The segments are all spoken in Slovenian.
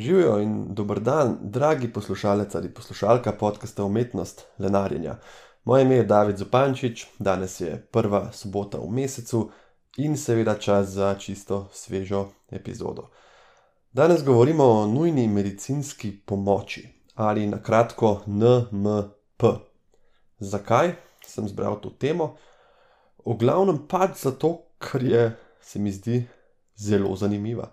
Živijo in dober dan, dragi poslušalec ali poslušalka podcasta Umetnost Lenarjenja. Moje ime je David Zupančič, danes je prva sobota v mesecu in seveda čas za čisto svežo epizodo. Danes govorimo o nujni medicinski pomoči ali na kratko NMP. Zakaj sem zbral to temo? V glavnem pač zato, ker je, se mi zdi, zelo zanimiva.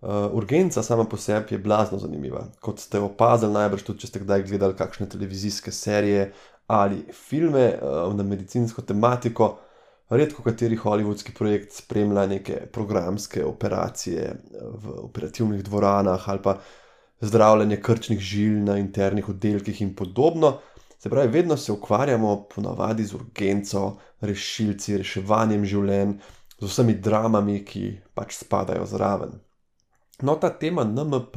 Uh, urgenca sama po sebi je blazno zanimiva. Kot ste opazili, najbrž tudi, če ste kdaj gledali kakšne televizijske serije ali filme uh, na medicinsko tematiko, redko kateri hollywoodski projekt spremlja neke programske operacije v operativnih dvoranah ali pa zdravljenje krčnih žil na internih oddelkih in podobno. Se pravi, vedno se ukvarjamo ponavadi z urgenco, rešilci, reševanjem življenj, z vsemi dramami, ki pač spadajo zraven. No, ta tema NMP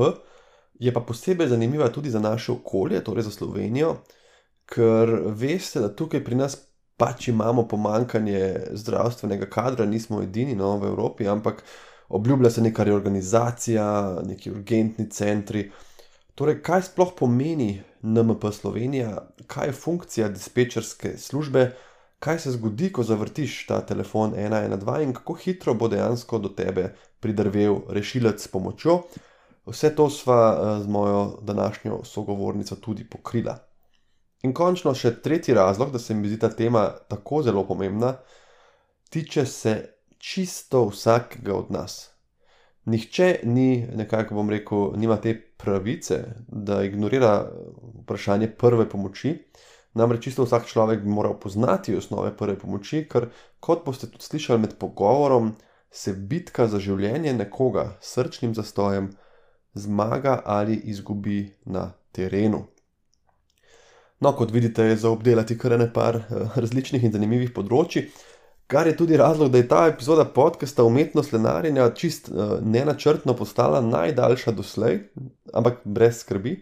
je pa posebej zanimiva tudi za naše okolje, torej za Slovenijo, ker veste, da tukaj pri nas pač imamo pomankanje zdravstvenega kadra, nismo edini no, v Evropi, ampak obljublja se neka reorganizacija, neki urgentni centri. Torej, kaj sploh pomeni NMP Slovenija, kaj je funkcija dispečerske službe, kaj se zgodi, ko zavrtiš ta telefon 112 in kako hitro bo dejansko do tebe pridrvel rešilec s pomočjo. Vse to sva eh, z mojo današnjo sogovornico tudi pokrila. In končno še tretji razlog, da se mi zdi ta tema tako zelo pomembna, tiče se čisto vsakega od nas. Nihče ni, nekako bom rekel, nima te pravice, da ignorira vprašanje prve pomoči. Namreč čisto vsak človek bi moral poznati osnove prve pomoči, ker kot boste tudi slišali med pogovorom, se bitka za življenje nekoga s srčnim zastojem zmaga ali izgubi na terenu. No, kot vidite, je za obdelati kar nekaj eh, različnih in zanimivih področji, kar je tudi razlog, da je ta epizoda podcasta Umetnost Lenarjenja čist uh, nenačrtno postala najdaljša doslej, ampak brez skrbi.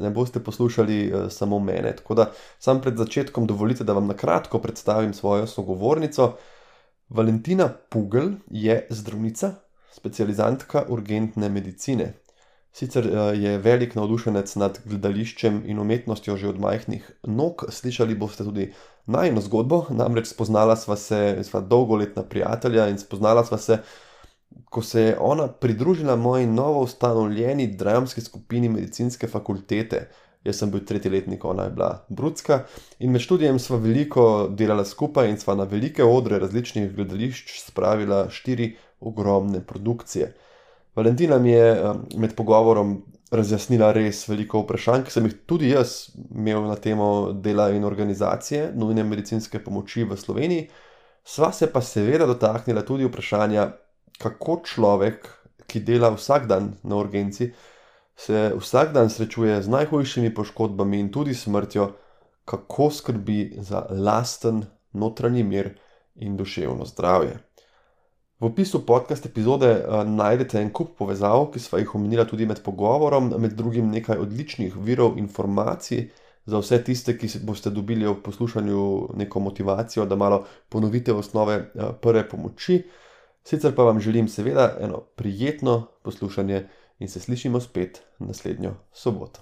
Ne boste poslušali uh, samo mene. Tako da, sam pred začetkom dovolite, da vam na kratko predstavim svojo sogovornico. Uh, Valentina Pugel je zdravnica, specializantka urgentne medicine. Sicer eh, je velik navdušenec nad gledališčem in umetnostjo že od majhnih nog, slišali boste tudi najno zgodbo, namreč spoznala sva se, sva dolgoletna prijatelja in spoznala sva se, ko se je ona pridružila moji novo ustanovljeni dramski skupini medicinske fakultete, Jaz sem bil tretji letnik, ona je bila brudska. In med študijem smo veliko delali skupaj in smo na velike odre različnih gledališč spravili štiri ogromne produkcije. Valentina mi je eh, med pogovorom razjasnila res veliko vprašanj, ki sem jih tudi jaz imel na temo dela in organizacije nujne medicinske pomoči v Sloveniji. Sva se pa seveda dotaknila tudi vprašanja, kako človek, ki dela vsak dan na urgenci, se vsak dan srečuje z najhujšimi poškodbami in tudi smrtjo, kako skrbi za lasten notranji mir in duševno zdravje. V opisu podcast epizode uh, najdete en kup povezav, ki sva jih omenila tudi med pogovorom, med drugim nekaj odličnih virov informacij za vse tiste, ki boste dobili v poslušanju neko motivacijo, da malo ponovite osnove uh, prve pomoči. Sicer pa vam želim seveda eno prijetno poslušanje in se slišimo spet naslednjo soboto.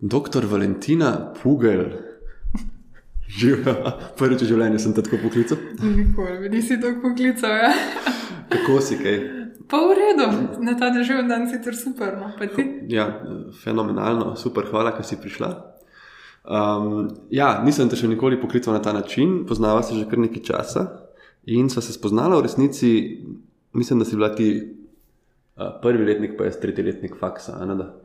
Doktor Valentina Pugel, živijo, prvič v življenju sem te tako poklical. Nikoli, nisi tako poklical. Ja. Kako si kaj? Pa v redu, na ta državni dan si ter super. No, ja, fenomenalno, super, hvala, da si prišla. Um, ja, nisem te še nikoli poklical na ta način, poznava se že kar nekaj časa in sva se spoznala v resnici. Mislim, da si bila ti uh, prvi letnik, pa jaz tretji letnik faksa.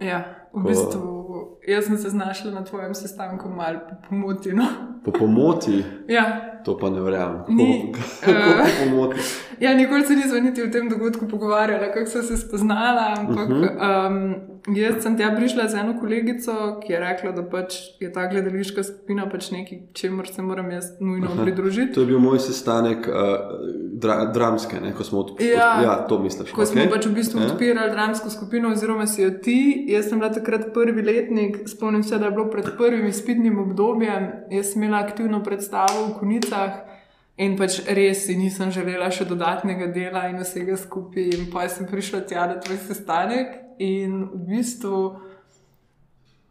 Ja, v Ko... bistvu jaz sem se znašla na tvojem sestanku malo po pomoti. No? Po pomoti? ja. To pa ne verjamem. Ni, kako uh, ja, nikoli se nismo niti o tem dogodku pogovarjali, kako so se spoznala. Ampak uh -huh. um, Jaz sem tja prišla z eno kolegico, ki je rekla, da pač je ta gledališka skupina pač nekaj, čemu se moram jaz nujno Aha, pridružiti. To je bil moj sestanek uh, dra, dramske, ne, ko smo odprli. Ja, ja, to misliš. Ko okay. smo pač v bistvu ja. odpirali dramsko skupino, oziroma si jo ti, jaz sem bila takrat prvi letnik. spomnim se, da je bilo pred prvim izpitnim obdobjem, jaz sem imela aktivno predstavo v Kunicah. In pač res si nisem želela še dodatnega dela in vsega skupaj. In pa sem prišla tja na tvoj sestanek in v bistvu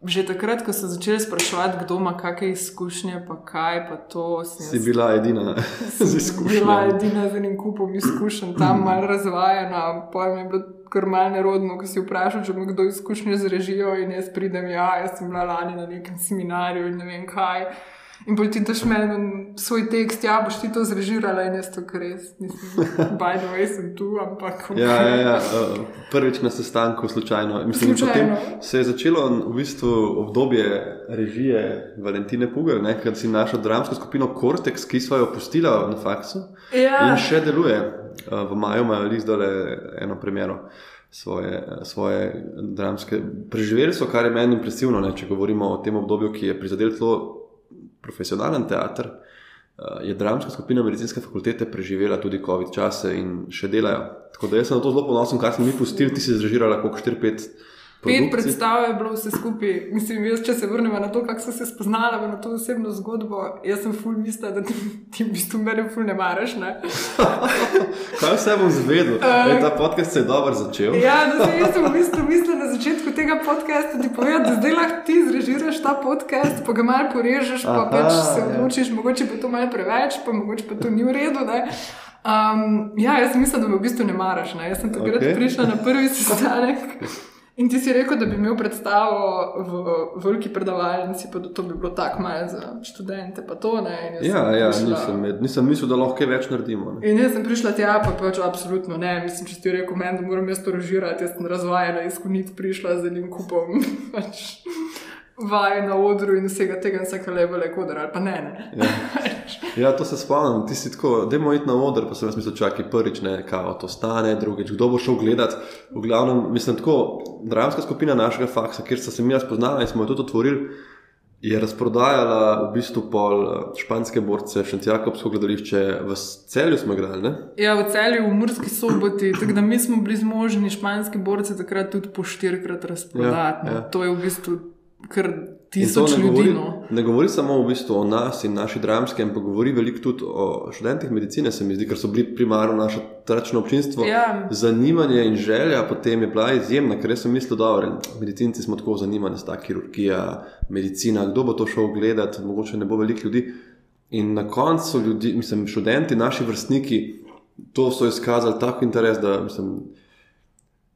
že takrat, ko so začeli spraševati, kdo ima kakšne izkušnje, pa kaj pa to. Si bila edina z izkušnjami. Bila edina z enim kupom izkušenj, tam malo razvajena, pojem je bilo kar malo nerodno, ko si vprašal, če ima kdo izkušnje z režijo in jaz pridem, ja, jaz sem bila lani na nekem seminarju in ne vem kaj. In bolj ti daš meni svoj tekst, ja, boš ti to zrežirala in jaz to res. By the way, sem tu, ampak. Ja, ja, ja. Prvič na sestanku, slučajno. Mislim, slučajno. se je začelo v bistvu obdobje režije Valentine Pugel, ker si našla dramsko skupino Cortex, ki so jo opustila na faksu. Ja. In še deluje. V maju imajo res dole eno premjero. Svoje, svoje dramske. Preživeli so, kar je meni impresivno, ne, če govorimo o tem obdobju, ki je prizadel zelo profesionalen teater, uh, je dramska skupina medicinske fakultete preživela tudi COVID čase in še delajo. Tako da jaz sem na to zelo ponosen, kar smo mi pustili, ti si zrežirala kot 4-5. Pet predstav je bilo vse skupaj. Mislim, jaz, če se vrnemo na to, kako so se spoznala na to osebno zgodbo, jaz sem ful mislila, da ti, ti v bistvu mene ful ne maraš. Ne? Kaj vse bom zvedel? Uh, ta podcast se je dobro začel. ja, no, zdaj, jaz sem v bistvu mislila na začetku tega podcasta, da ti povem, da zdaj lahko ti zrežiraš ta podcast, pa ga malo porežeš, pa pač se odločiš, mogoče pa to malo preveč, pa mogoče pa to ni v redu. Um, ja, jaz mislim, da me v bistvu ne maraš. Ne? Jaz sem takrat okay. prišla na prvi sestanek. In ti si rekel, da bi imel predstavo v veliki predavalnici, pa to bi bilo tako malo za študente. To, ja, ja prišla... nisem, nisem mislil, da lahko več naredimo. Ne. In jaz sem prišla tja, pa pač absolutno ne. Mislim, če ti rekel, men, da moram jaz to režirati, jaz sem razvajena iz konit prišla z enim kupom. Pač vaj na odru in vsega tega, in vse kar je bilo, kot da ne. ne. Ja. ja, to se spomnim. Ti si tako, da moj na odru, pa sem jaz mislil, čakaj prvič, ne, kako to stane, drugič, kdo bo šel gledat. V glavnem, mislim, tako, dramska skupina našega faksa, kjer so se mi spoznali in smo jo tudi otvorili. Je razprodajala v bistvu pol eh, španske borce, še Jakobsko gledališče, v celju smo igrali. Ne? Ja, v celju, v Murski soboti. Tako da mi smo bili zmožni španske borce takrat tudi po štirikrat razprodati. Ja, ja. To je v bistvu kar tisoč ljudi. Govori, no. Ne govori samo v bistvu o nas in naši dramski, ampak govori veliko tudi o študentih medicine, se mi zdi, ker so bili primarno naše tračno občinstvo. Ja. Zanimanje in želja potem je bila izjemna, ker sem mislil, da medicinci smo tako zanimani, sta kirurgija, medicina, kdo bo to šel gledati, mogoče ne bo veliko ljudi. In na koncu ljudi, mislim, študenti, naši vrstniki, to so izkazali tako interes, da mislim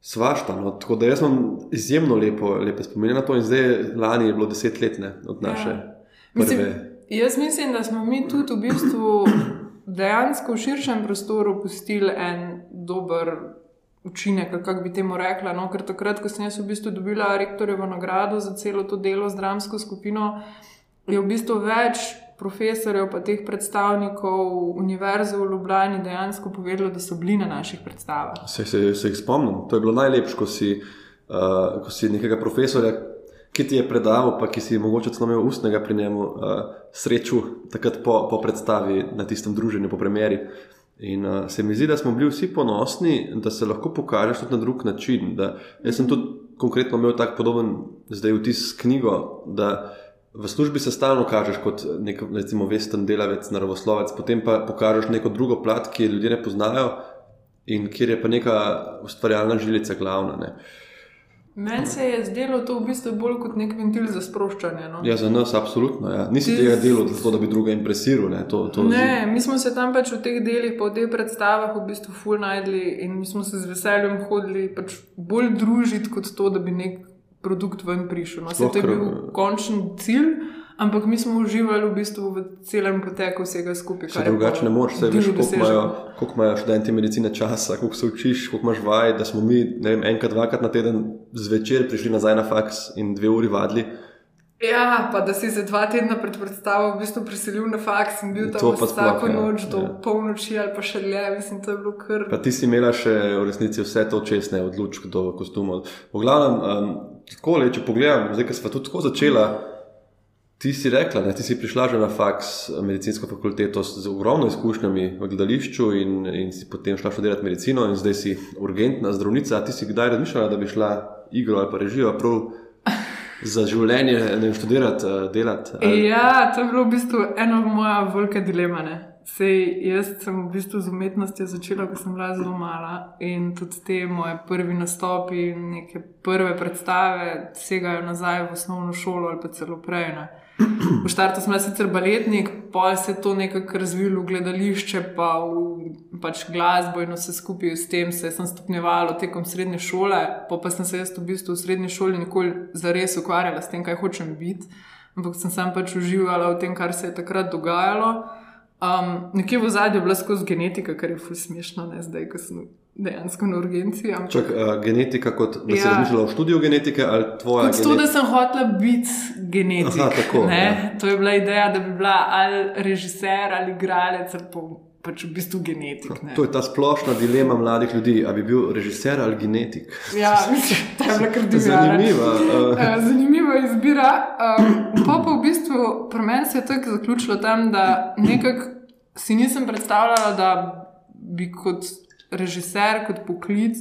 svašta. No. Tako da jaz imam izjemno lepo, lepe spomine na to, in zdaj lani je bilo deset let ne, od ja. naše. Ja. Mislim, jaz mislim, da smo mi tudi v bistvu dejansko v širšem prostoru pustili en dober. Učinek, kako bi temu rekla. No? Ker takrat, ko sem jaz v bistvu dobila rektorjevo nagrado za celo to delo z dramsko skupino, je v bistvu več profesorjev, pa teh predstavnikov Univerze v Ljubljani dejansko povedalo, da so bili na naših predstavah. Se, se, se jih spomnim. To je bilo najlepše, ko, uh, ko si nekega profesorja, ki ti je predaval, pa ki si mogoče celo imel ustnega pri njemu, uh, srečo takrat po, po predstavi na tistem druženju, po premjeri. In uh, se mi zdi, da smo bili vsi ponosni, da se lahko pokažeš tudi na drug način. Da, jaz sem tudi konkretno imel tak podoben zdaj vtis knjigo. V službi se stalno kažeš kot nek, recimo, vesten delavec, naravoslovec, potem pa pokažeš neko drugo plat, ki jo ljudje ne poznajo in kjer je pa neka ustvarjalna žilica glavna. Ne. Meni se je zdelo to v bistvu bolj kot nek ventil za sproščanje. No? Ja, za nas absolutno. Ja. Nisi Tis... tega delal, zato da bi druga impresiral. Ne, to, to ne mi smo se tam pač v teh delih, po teh predstavah, v bistvu ful najdli in mi smo se z veseljem hodili pač bolj družiti kot to, da bi nek produkt ven prišel. No, to je bil končni cilj, ampak mi smo uživali v bistvu v celem poteku vsega skupaj. Če drugače ne moreš, se veš, koliko imajo, koliko imajo študenti medicine časa, koliko se učiš, koliko imaš vaj, da smo mi vem, enkrat, dvakrat na teden zvečer prišli nazaj na faks in dve uri vadili. Ja, pa da si se dva tedna pred predstavo v bistvu priselil na faks in bil tam vsako ja, noč do ja. polnoči ali pa še dlje, mislim, to je bilo kar. Pa ti si imela še v resnici vse to čestne odlučke do kostumov. V glavnem, um, tako le, če pogledam, zdaj, ker smo tudi tako začela, ti si rekla, da si prišla že na faks, medicinsko fakulteto z ogromno izkušnjami v gledališču in, in si potem šla študirati medicino in zdaj si urgentna zdravnica. Ti si kdaj razmišljala, da bi šla igro ali pa režijo prav za življenje, ne študirati, uh, delati? Ali... Ja, to je bilo v bistvu ena moja velika dilema. Ne? Sej, jaz sem v bistvu z umetnostjo začela, ko sem bila zelo mala in tudi te moje prvi nastopi in neke prve predstave segajo nazaj v osnovno šolo ali pa celo prej. Ne? V štartu sem sicer baletnik, pa se je to nekako razvilo v gledališče, pa v pač glasbo in vse skupaj s tem se sem stopnjevala tekom srednje šole. Pa, pa sem se jaz v bistvu v srednji šoli nikoli zares ukvarjala s tem, kaj hočem biti, ampak sem sam pač uživala v tem, kar se je takrat dogajalo. Um, nekje v zadnjem je bila skozi genetika, kar je fusmišno, ne zdaj, ko sem dejansko na urgenci. Ampak... Čak, uh, genetika, kot da ja. si razmišljala o študiju genetike ali tvoja? Kot to, da sem hotela biti genetik. Aha, tako, ja. To je bila ideja, da bi bila ali režiser ali igralec. Ali pač v bistvu genetik. Ne. To je ta splošna dilema mladih ljudi, ali bi bil režiser ali genetik. Ja, mislim, da je bila kar zanimiva. Uh. Zanimiva izbira. Um, pa pa v bistvu pri meni se je tako zaključilo tam, da nekako si nisem predstavljala, da bi kot režiser, kot poklic.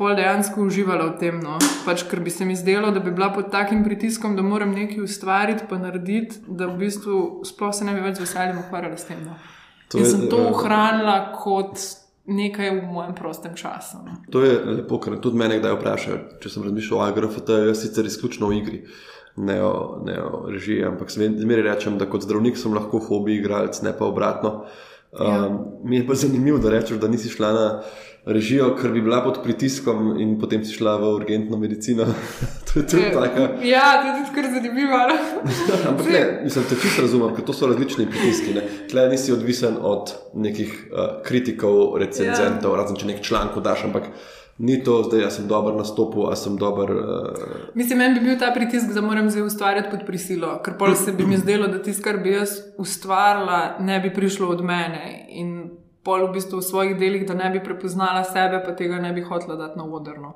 Pol dejansko uživala v tem, no. pač, ker bi se mi zdelo, da bi bila pod takim pritiskom, da moram nekaj ustvariti, pa narediti, da v bistvu sploh se ne bi več z veseljem ukvarjala s tem. No. In sem to eh, ohranila kot nekaj v mojem prostem času. Ne. To je lepo, ker tudi mene kdaj vprašajo, če sem razmišljal o AGRFT, jaz sicer izključno v igri. Ne o, ne o režiji, ampak zmeraj rečem, da kot zdravnik sem lahko hobi igralec, ne pa obratno. Um, ja. Mi je pa zanimivo, da rečeš, da nisi šla na režijo, ker bi bila pod pritiskom in potem si šla v urgentno medicino. to je tudi tako. Ja, to je tudi kar zanimivo. Ampak ne, mislim, te čisto razumem, ker to so različni pritiski. Tle nisi odvisen od nekih uh, kritikov, recenzentov, ja. razen če nekaj člankov daš, ampak. Ni to, da sem dober na stopu, a sem dober. Uh... Mislim, meni bi bil ta pritisk, da moram zdaj ustvarjati pod prisilo, ker pa se bi mi zdelo, da tisto, kar bi jaz ustvarila, ne bi prišlo od mene. In pol v bistvu v svojih delih, da ne bi prepoznala sebe, pa tega ne bi hotela dati na odrno.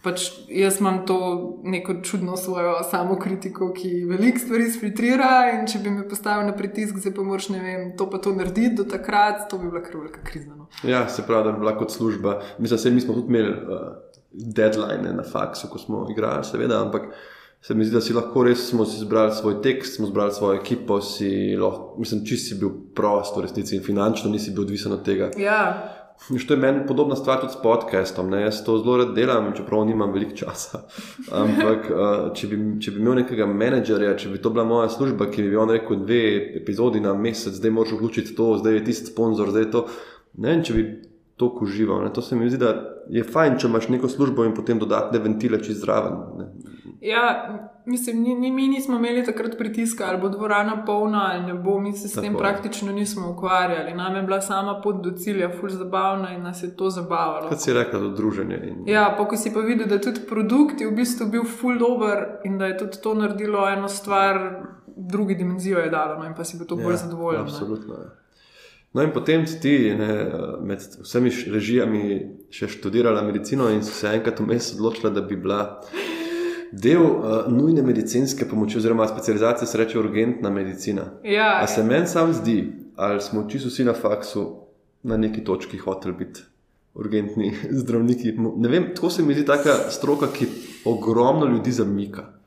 Pač jaz imam to neko čudno svojo samo kritiko, ki veliko stvari filtrira in če bi me postavil na pritisk, zdaj pa moraš ne vem, to pa to narediti do takrat, to bi bila kar velika kriza. No. Ja, se pravi, da bi bila kot služba. Mislim, da mi smo tudi imeli uh, deadline na faksu, ko smo igrali, seveda, ampak uh, se mi zdi, da si lahko res smo si izbrali svoj tekst, smo izbrali svojo ekipo, si lahko, mislim, čist si bil prost v resnici in finančno nisi bil odvisen od tega. Ja. To je meni podobna stvar tudi s podcastom. Ne? Jaz to zelo rad delam, čeprav nimam veliko časa. Ampak, uh, če, bi, če bi imel nekega menedžerja, če bi to bila moja služba, ki bi on rekel dve epizodi na mesec, zdaj moraš vključiti to, zdaj je tisti sponzor, zdaj je to. Ne vem, če bi to užival. To se mi zdi, da je fajn, če imaš neko službo in potem dodatne ventile čez zraven. Ne? Ja, mislim, ni, ni, mi nismo imeli takrat pritiska, ali bo dvorana polna ali ne bo, mi se s Tako. tem praktično nismo ukvarjali. Nam je bila sama pot do cilja, fulž zabavna in nas je to zabavalo. Kot si rekel, druženje. In... Ja, pa ko si pa videl, da je tudi produkt v bistvu bil fulž dober in da je tudi to naredilo eno stvar, drugi dimenzijo je dalo no, in pa si bil to ja, bolj zadovoljen. Absolutno. Ne. Ja. No, in potem si ti ne, med vsemi režijami še študirala medicino in si se enkrat vmes odločila, da bi bila del uh, nujne medicinske pomoči, oziroma specializacije, se reče urgentna medicina. Ja, A se meni sam zdi, ali smo čisto vsi na faksu na neki točki hoteli biti urgentni zdravniki. Ne vem, tako se mi zdi taka stroka, ki ogromno ljudi zamika.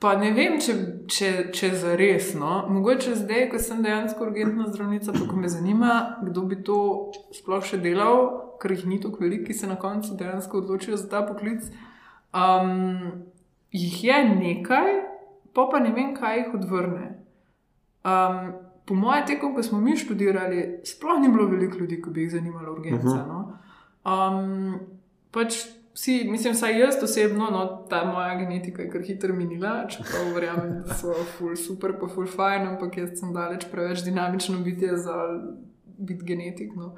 Pa ne vem, če, če, če za res. No. Mogoče zdaj, ko sem dejansko urgentna zdravnica, pa me zanima, kdo bi to sploh še delal, ker jih ni tako veliko, ki se na koncu dejansko odločijo za ta poklic. Um, jih je nekaj, pa pa ne vem, kaj jih odvrne. Um, po mojem, tekom, ko smo mi študirali, sploh ni bilo veliko ljudi, ki bi jih zanimalo urgenca. Uh mhm. -huh. no? um, pač vsi, mislim, vsaj jaz osebno, no, ta moja genetika je kar hitro minila, čeprav verjamem, da so ful super, pa ful fajn, ampak jaz sem daleč preveč dinamično biti za biti genetik. No.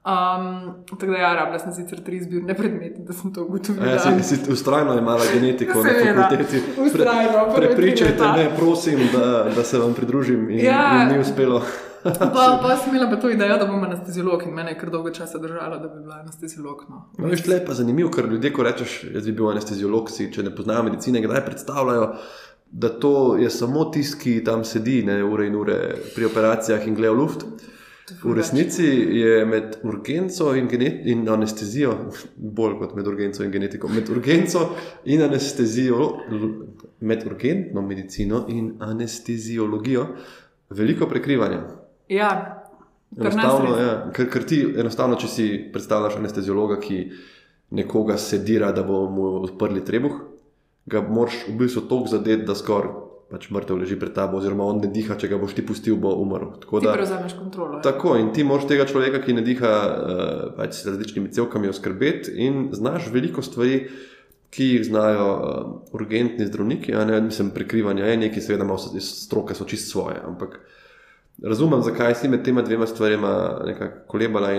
Um, tako da, ja, rabila sem sicer tri izbirne predmete, da sem to ugotovila. Ja, si, si ustrajno imala genetiko na fakulteti. Ustrajno. Pre, prepričajte me, prosim, da, da se vam pridružim. In, ja. in ni uspelo. pa, pa sem imela pa to idejo, da bom anesteziolog in mene je kar dolgo časa držala, da bi bila anesteziolog. No. No, veš, tle pa zanimivo, ker ljudje, ko rečeš, jaz bi bil anesteziolog, si, če ne poznajo medicine, kdaj predstavljajo. Da to je samo tisti, ki tam sedi, ne ure in ure pri operacijah in gleda v luft. V resnici je med urgenco in, in anestezijo, bolj kot med urgenco in genetiko, med urgenco in anestezijo, med urgentno medicino in anesteziologijo, veliko prekrivanja. Ja, enostavno, ja, ker, ker ti enostavno, če si predstavljaš anesteziologa, ki nekoga sedira, da bo mu odprli trebuh, ga moraš v bistvu toliko zadeti, da skoraj pač mrtev leži pred tabo, oziroma on ne diha, če ga boš ti pustil, bo umrl. Tako da prevzameš kontrolo. Ja. Tako in ti moraš tega človeka, ki ne diha, uh, pač s različnimi celkami oskrbeti in znaš veliko stvari. Ki jih znajo uh, urgentni zdravniki, a ne mislim, prekrivanje je nekaj, seveda, malo stroke so čist svoje. Ampak razumem, zakaj si med tema dvema stvarima nekako kolebala.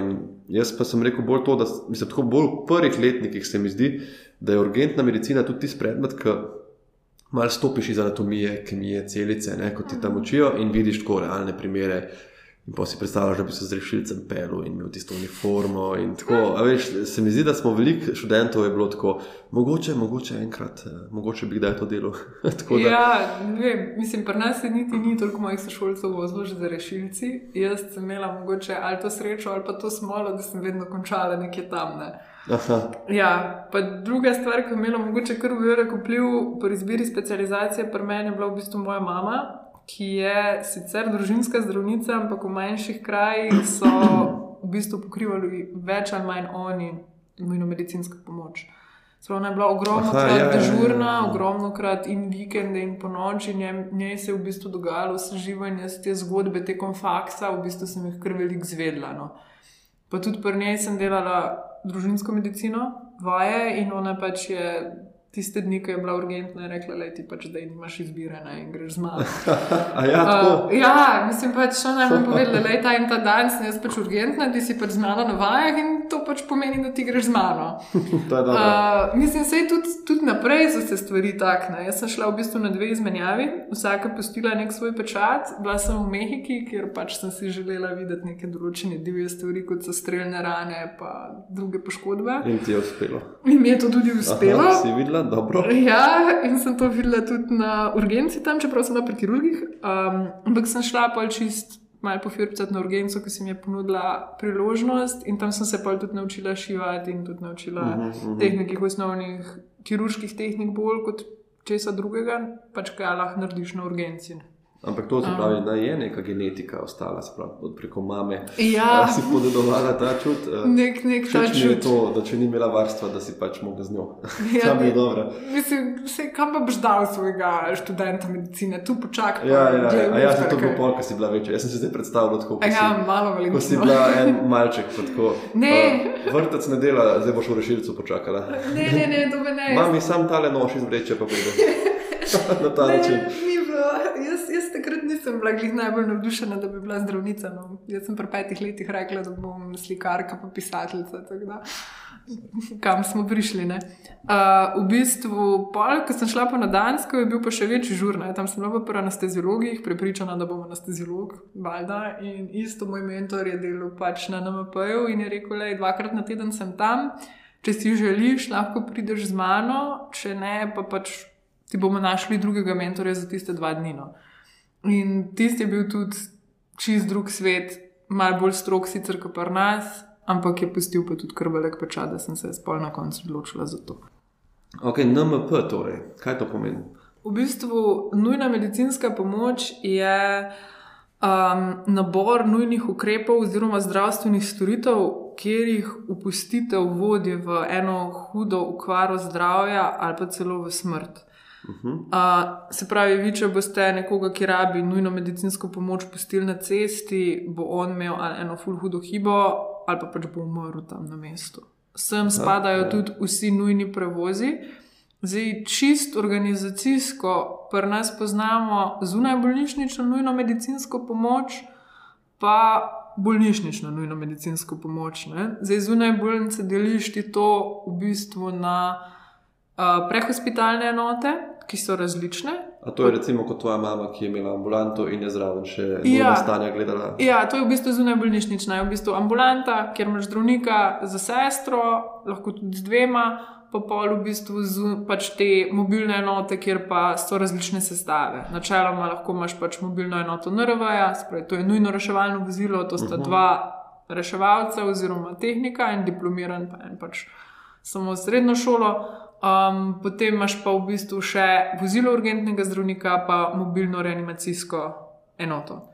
Jaz pa sem rekel bolj to, da mislim, tako bolj v prvih letnikih se mi zdi, da je urgentna medicina tudi tisti predmet, ki malo stopiš iz anatomije, kemije, celice, ne, kot ti tam učijo in vidiš tako realne primere. In pa si predstavljaš, da bi se z rešilcem pel in imel tisto uniformo. Veš, se mi zdi, da smo veliko študentov je bilo tako, mogoče, mogoče enkrat, eh, mogoče bi kdaj to delo. da... Ja, vem, mislim, pri nas niti ni toliko mojih sošolcev vozilo že za rešilci. Jaz sem imela mogoče ali to srečo ali pa to smolo, da sem vedno končala nekje tam. Ne. Ja, pa druga stvar, ki je imela mogoče kar velik vpliv pri izbiri specializacije, pri meni je bila v bistvu moja mama, ki je sicer družinska zdravnica, ampak v manjših krajih so v bistvu pokrivali več ali manj oni nujno medicinsko pomoč. Ona je bila ogromno Aha, krat ja, dežurna, ja, ja. ogromno krat in vikende in po noči, in njej se je v bistvu dogajalo seživanje z te zgodbe tekom faksa, v bistvu sem jih kar velik zvedla. No. Pa tudi pri njej sem delala družinsko medicino, vaje in ona pač je tiste dni, ko je bila urgentna, rekla, da ti pač zdaj nimaš izbire ne, in greš z mano. ja, uh, ja, mislim pač, naj mi povedala, da je ta in ta dan, sem jaz pač urgentna, ti si pač z mano na vajah in to pač pomeni, da ti greš z mano. uh, mislim, da tudi, tudi naprej so se stvari takne. Jaz sem šla v bistvu na dve izmenjavi, vsaka postila nek svoj pečat. Bila sem v Mehiki, kjer pač sem si želela videti neke določene divje stvari, kot so streljne rane in druge poškodbe. In ti je uspelo. In mi je to tudi uspelo. Aha, dobro. Ja, in sem to videla tudi na urgenci tam, čeprav sem bila pri kirurgih. Um, ampak sem šla pa čist malo pofirpati na urgenco, ki si mi je ponudila priložnost, in tam sem se pa tudi naučila šivati in tudi naučila uh -huh, uh -huh. tehnik, osnovnih kirurških tehnik, bolj kot česa drugega, pač kaj lahko narediš na urgenci. Ampak to se pravi, da je neka genetika ostala, sprav, od preko mame. Ja, si podedovala ta čut. Eh, nek, nek ta čut. To, da če ni imela varstva, da si pač mogla z njo. Ja, Sam je dobro. Mislim, se, kam pa boš dal svojega študenta medicine, tu počakaj. Ja, ja, ja, ja, ja to bo pol, ko si bila večja. Jaz sem si zdaj predstavljala tako. Ja, si, malo veliko. Ko si bila en malček, tako. Ne. Uh, vrtec ne dela, zdaj boš v rešilcu počakala. Ne, ne, ne, to me ne. Mami, sam tale nož izvreče, pa pride. Na ta način jaz, jaz nisem bila najbolj navdušena, da bi bila zdravnica. No. Jaz sem pri petih letih rekla, da bom slikarka, pa pisateljica. Kam smo prišli? Uh, v bistvu, pol, ko sem šla na Dansko, je bil pa še večji žur. Ne. Tam sem bila pri anesteziologih, prepričana, da bom anesteziolog. Valjda. In isto moj mentor je delal pač na NMP-ju in je rekel, da dvakrat na teden sem tam. Če si želiš, lahko prideš z mano, če ne, pa pač ti bomo našli drugega mentorja za tiste dva dni. No. In tisti je bil tudi čist drug svet, malo bolj strok, sicer kot pri nas, ampak je pustil pa tudi krvelek pečat, da sem se spol na koncu odločila za to. Ok, NMP, torej, kaj to pomeni? V bistvu nujna medicinska pomoč je um, nabor nujnih ukrepov oziroma zdravstvenih storitev, kjer jih upustitev vodi v eno hudo ukvaro zdravja ali pa celo v smrt. Uh, se pravi, vi, če boste nekoga, ki rabi nujno medicinsko pomoč, pustili na cesti, bo on imel eno full hudo hibo ali pa pač bo umrl tam na mestu. Sem spadajo ja. tudi vsi nujni prevozi. Zdaj, čist organizacijsko, pri nas poznamo zunaj bolnišnično nujno medicinsko pomoč, pa bolnišnično nujno medicinsko pomoč. Ne? Zdaj, zunaj bolnice deliš ti to v bistvu na uh, prehospitalne enote, ki so različne. A to je recimo kot tvoja mama, ki je imela ambulanto in je zraven še ja. stanja gledala. Ja, to je v bistvu zunaj bolnišnična, je v bistvu ambulanta, kjer imaš zdravnika za sestro, lahko tudi z dvema, pa pol v bistvu z, pač te mobilne enote, kjer pa so različne sestave. Načeloma lahko imaš pač mobilno enoto NRV-ja, spravi, to je nujno reševalno vozilo, to sta uh -huh. dva reševalca oziroma tehnika, en diplomiran, pa en pač samo srednjo šolo. Um, potem imaš pa v bistvu še vozilo urgentnega zdravnika, pa mobilno reanimacijsko enoto.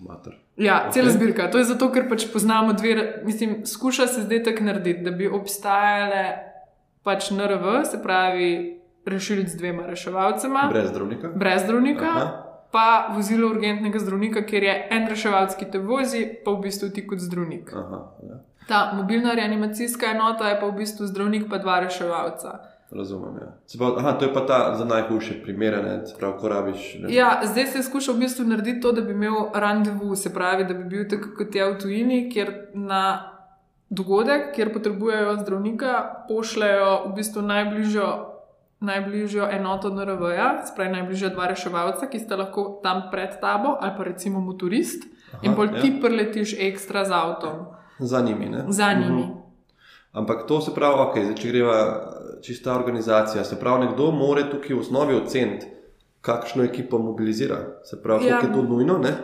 Mater. Ja, cela okay. zbirka. To je zato, ker pač poznamo dve, mislim, skuša se zdaj tako narediti, da bi obstajale pač NRV, se pravi rešilc z dvema reševalcema. Brez zdravnika. Brez zdravnika. Aha. Pa vozilo urgentnega zdravnika, ker je en reševalc, ki te vozi, pa v bistvu ti kot zdravnik. Aha, ja. Ta mobilna reanimacijska enota je pa v bistvu zdravnik, pa dva reševalca. Razumem. Ja. Pa, aha, to je pa ta za najhujše primere, pravi, ko rabiš. Ne? Ja, zdaj se skuša v bistvu narediti to, da bi imel randevu, se pravi, da bi bil tako kot je v tujini, kjer na dogodek, kjer potrebujejo zdravnika, pošljajo v bistvu najbližjo, najbližjo enoto NRV-ja, spravi najbližja dva reševalca, ki sta lahko tam pred tabo, ali pa recimo motorist, Aha, in pol ja. ti preletiš ekstra z avtom. Za njimi. Ne? Za njimi. Mhm. Ampak to se pravi, okay, zdaj, če greva čista organizacija, se pravi, nekdo more tukaj v osnovi oceniti, kakšno ekipo mobilizira. Se pravi, ja. je to nujno. Ne?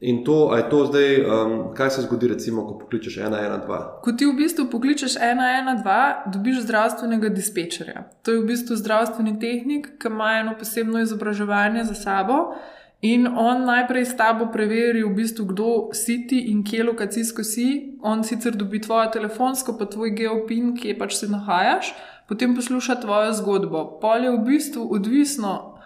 In to, je to zdaj, um, kaj se zgodi, recimo, ko pokličeš 112? Ko ti v bistvu pokličeš 112, dobiš zdravstvenega dispečerja. To je v bistvu zdravstveni tehnik, ki ima eno posebno izobraževanje za sabo. In on najprej s tabo preveri, v bistvu, kdo si ti in kje lokacijsko si. On sicer dobi tvojo telefonsko, pa tvoj geopin, kje pač se nahajaš, potem posluša tvojo zgodbo. Pol je v bistvu odvisno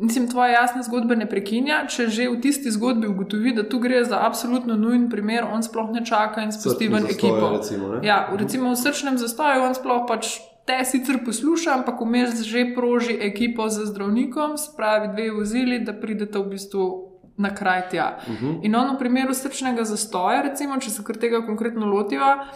Mislim, tvoja jasna zgodba ne prekinja. Če že v tisti zgodbi ugotovi, da tu gre za absolutno nujen primer, on sploh ne čaka in spusti ven ekipo. Recimo, ja, recimo v srčnem zastoju on sploh pač te sicer posluša, ampak vmes že proži ekipo z zdravnikom, spravi dve vozili, da pridete v bistvu na kraj tja. Uh mhm. -huh. In on v primeru srčnega zastoja, recimo, če se kar tega konkretno lotiva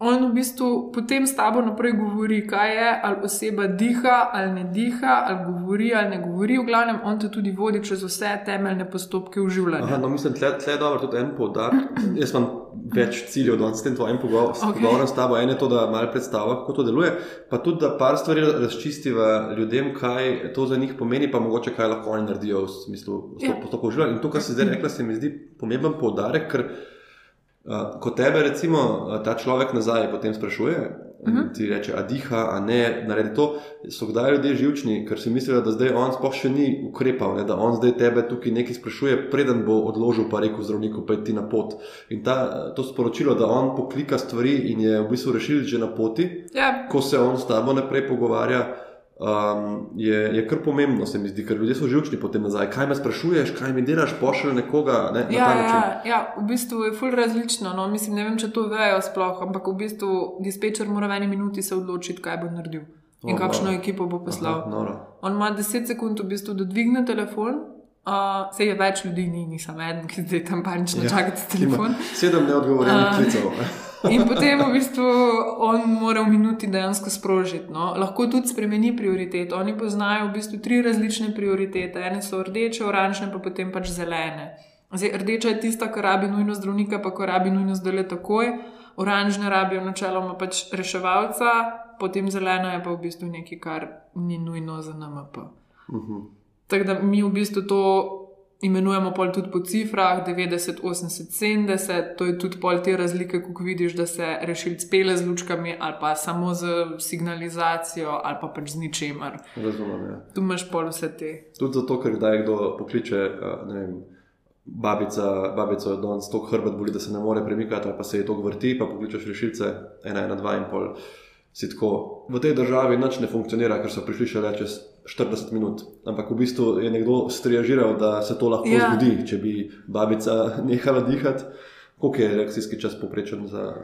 on v bistvu potem s tabo naprej govori, kaj je, ali oseba diha ali ne diha, ali govori ali ne govori. V glavnem, on te tudi vodi čez vse temeljne postopke v življenju. No, mislim, da je dobro tudi en podatek. Jaz imam več ciljev, da s tem tvojim pogovorom okay. s tabo. En je to, da malo predstavlja, kako to deluje, pa tudi, da par stvari razčistiva ljudem, kaj to za njih pomeni, pa mogoče kaj lahko oni naredijo v smislu ja. postopkov življenja. In to, kar si zdaj rekla, se mi zdi pomemben podarek. Uh, ko tebe, recimo, ta človek nazaj potem sprašuje, uh mhm. -huh. ti reče, a diha, a ne, naredi to, so kdaj ljudje živčni, ker si mislijo, da zdaj on sploh še ni ukrepal, ne, da on zdaj tebe tukaj nekaj sprašuje, preden bo odložil pa rekel zdravniku, pa ti na pot. In ta, to sporočilo, da on poklika stvari in je v bistvu rešil že na poti, ja. ko se on s tabo naprej pogovarja um, je, je kar pomembno, se mi zdi, ker ljudje so živčni potem nazaj. Kaj me sprašuješ, kaj mi delaš, pošilj nekoga. Ne, ja, ja, ja, v bistvu je ful različno. No. Mislim, ne vem, če to vejo sploh, ampak v bistvu dispečer mora v eni minuti se odločiti, kaj bo naredil. In oh, kakšno no. ekipo bo poslal. Aha. On ima 10 sekund, v bistvu, da dvigne telefon, Uh, se je več ljudi, ni, nisem eden, ki zdaj tam panično čaka na telefon. Sedem neodgovorjenih klicev. In potem v bistvu on mora v minuti dejansko sprožiti. No. Lahko tudi spremeni prioritet. Oni poznajo v bistvu tri različne prioritete. Ene so rdeče, oranžne, pa potem pač zelene. Zdaj, rdeča je tista, ki rabi nujno zdravnika, pa ko rabi nujno zdaj le takoj. Oranžne rabijo načeloma pač reševalca, potem zelena je pa v bistvu nekaj, kar ni nujno za NMP. Uh mhm. -huh. Tako da mi v bistvu to imenujemo pol tudi po cifrah, 90, 80, 70, to je tudi pol te razlike, ko vidiš, da se rešilc pele z lučkami ali pa samo z signalizacijo ali pa pač z ničemer. Razumem. Ja. Tu imaš pol vse te. Tudi zato, ker kdaj kdo pokliče, ne vem. Babica, babica je danes tako hrbet, boli, da se ne more premikati, pa se je to vrti, pa pokličeš rešilce, ena, ena, dva in pol. Tako, v tej državi nič ne funkcionira, ker so prišli še le čez 40 minut. Ampak v bistvu je nekdo striažiral, da se to lahko ja. zgodi, če bi babica nehala dihati. Koliko je reakcijski čas poprečen za?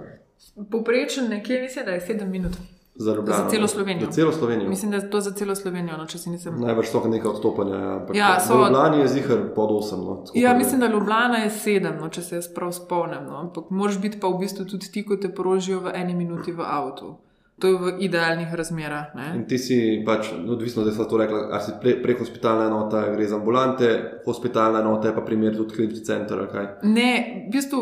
Poprečen nekje, mislim, da je 7 minut. Za, Ljubljano, za celo Slovenijo. Za celo Slovenijo. Mislim, da je to za celo Slovenijo. No, nisem... Najbrž so nekaj odstopanja. Ja, so... Ljubljana je zihar pod 8. No, ja, mislim, da Ljubljana je 7, no, če se jaz prav spomnim. No. Ampak moraš biti pa v bistvu tudi ti, ko te porožijo v eni minuti v avtu. To je v idealnih razmerah. Ne? In ti si pač, odvisno, da si to rekla, ali si pre, prek hospitalne enote, gre za ambulante, hospitalne enote, pa primer tudi klinični center. Ne, v bistvu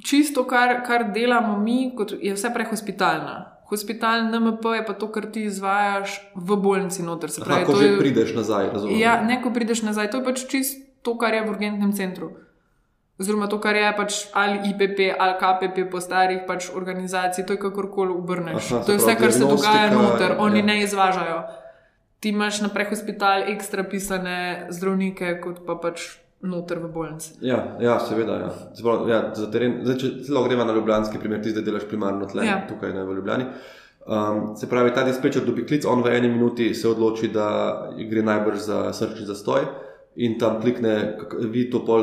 čisto, kar, kar delamo mi, je vse prek hospitalna. Hospital NMP je pa to, kar ti izvajaš v bolnici noter. Se pravi, Aha, ko že je, prideš nazaj, razumem. ja, ne, ko prideš nazaj, to je pač čist to, kar je v urgentnem centru. Oziroma, to, kar je pač ali IPP ali KPP po starih pač organizacij, to je kakorkoli obrneš. Aha, to je vse, kar se dogaja noter, oni ja. ne izvažajo. Ti imaš naprej hospital ekstra pisane zdravnike, kot pa pač noter v bolnici. Ja, ja, seveda. Ja. Zbrav, ja, za teren, zdaj, če celo gremo na ljubljanski primer, ti zdaj delaš primarno tle, Ja. ja. tukaj ne v Ljubljani. Um, se pravi, ta dispečer dobi klic, on v eni minuti se odloči, da gre najbrž za srčni zastoj. In tam klikne, vi to pol,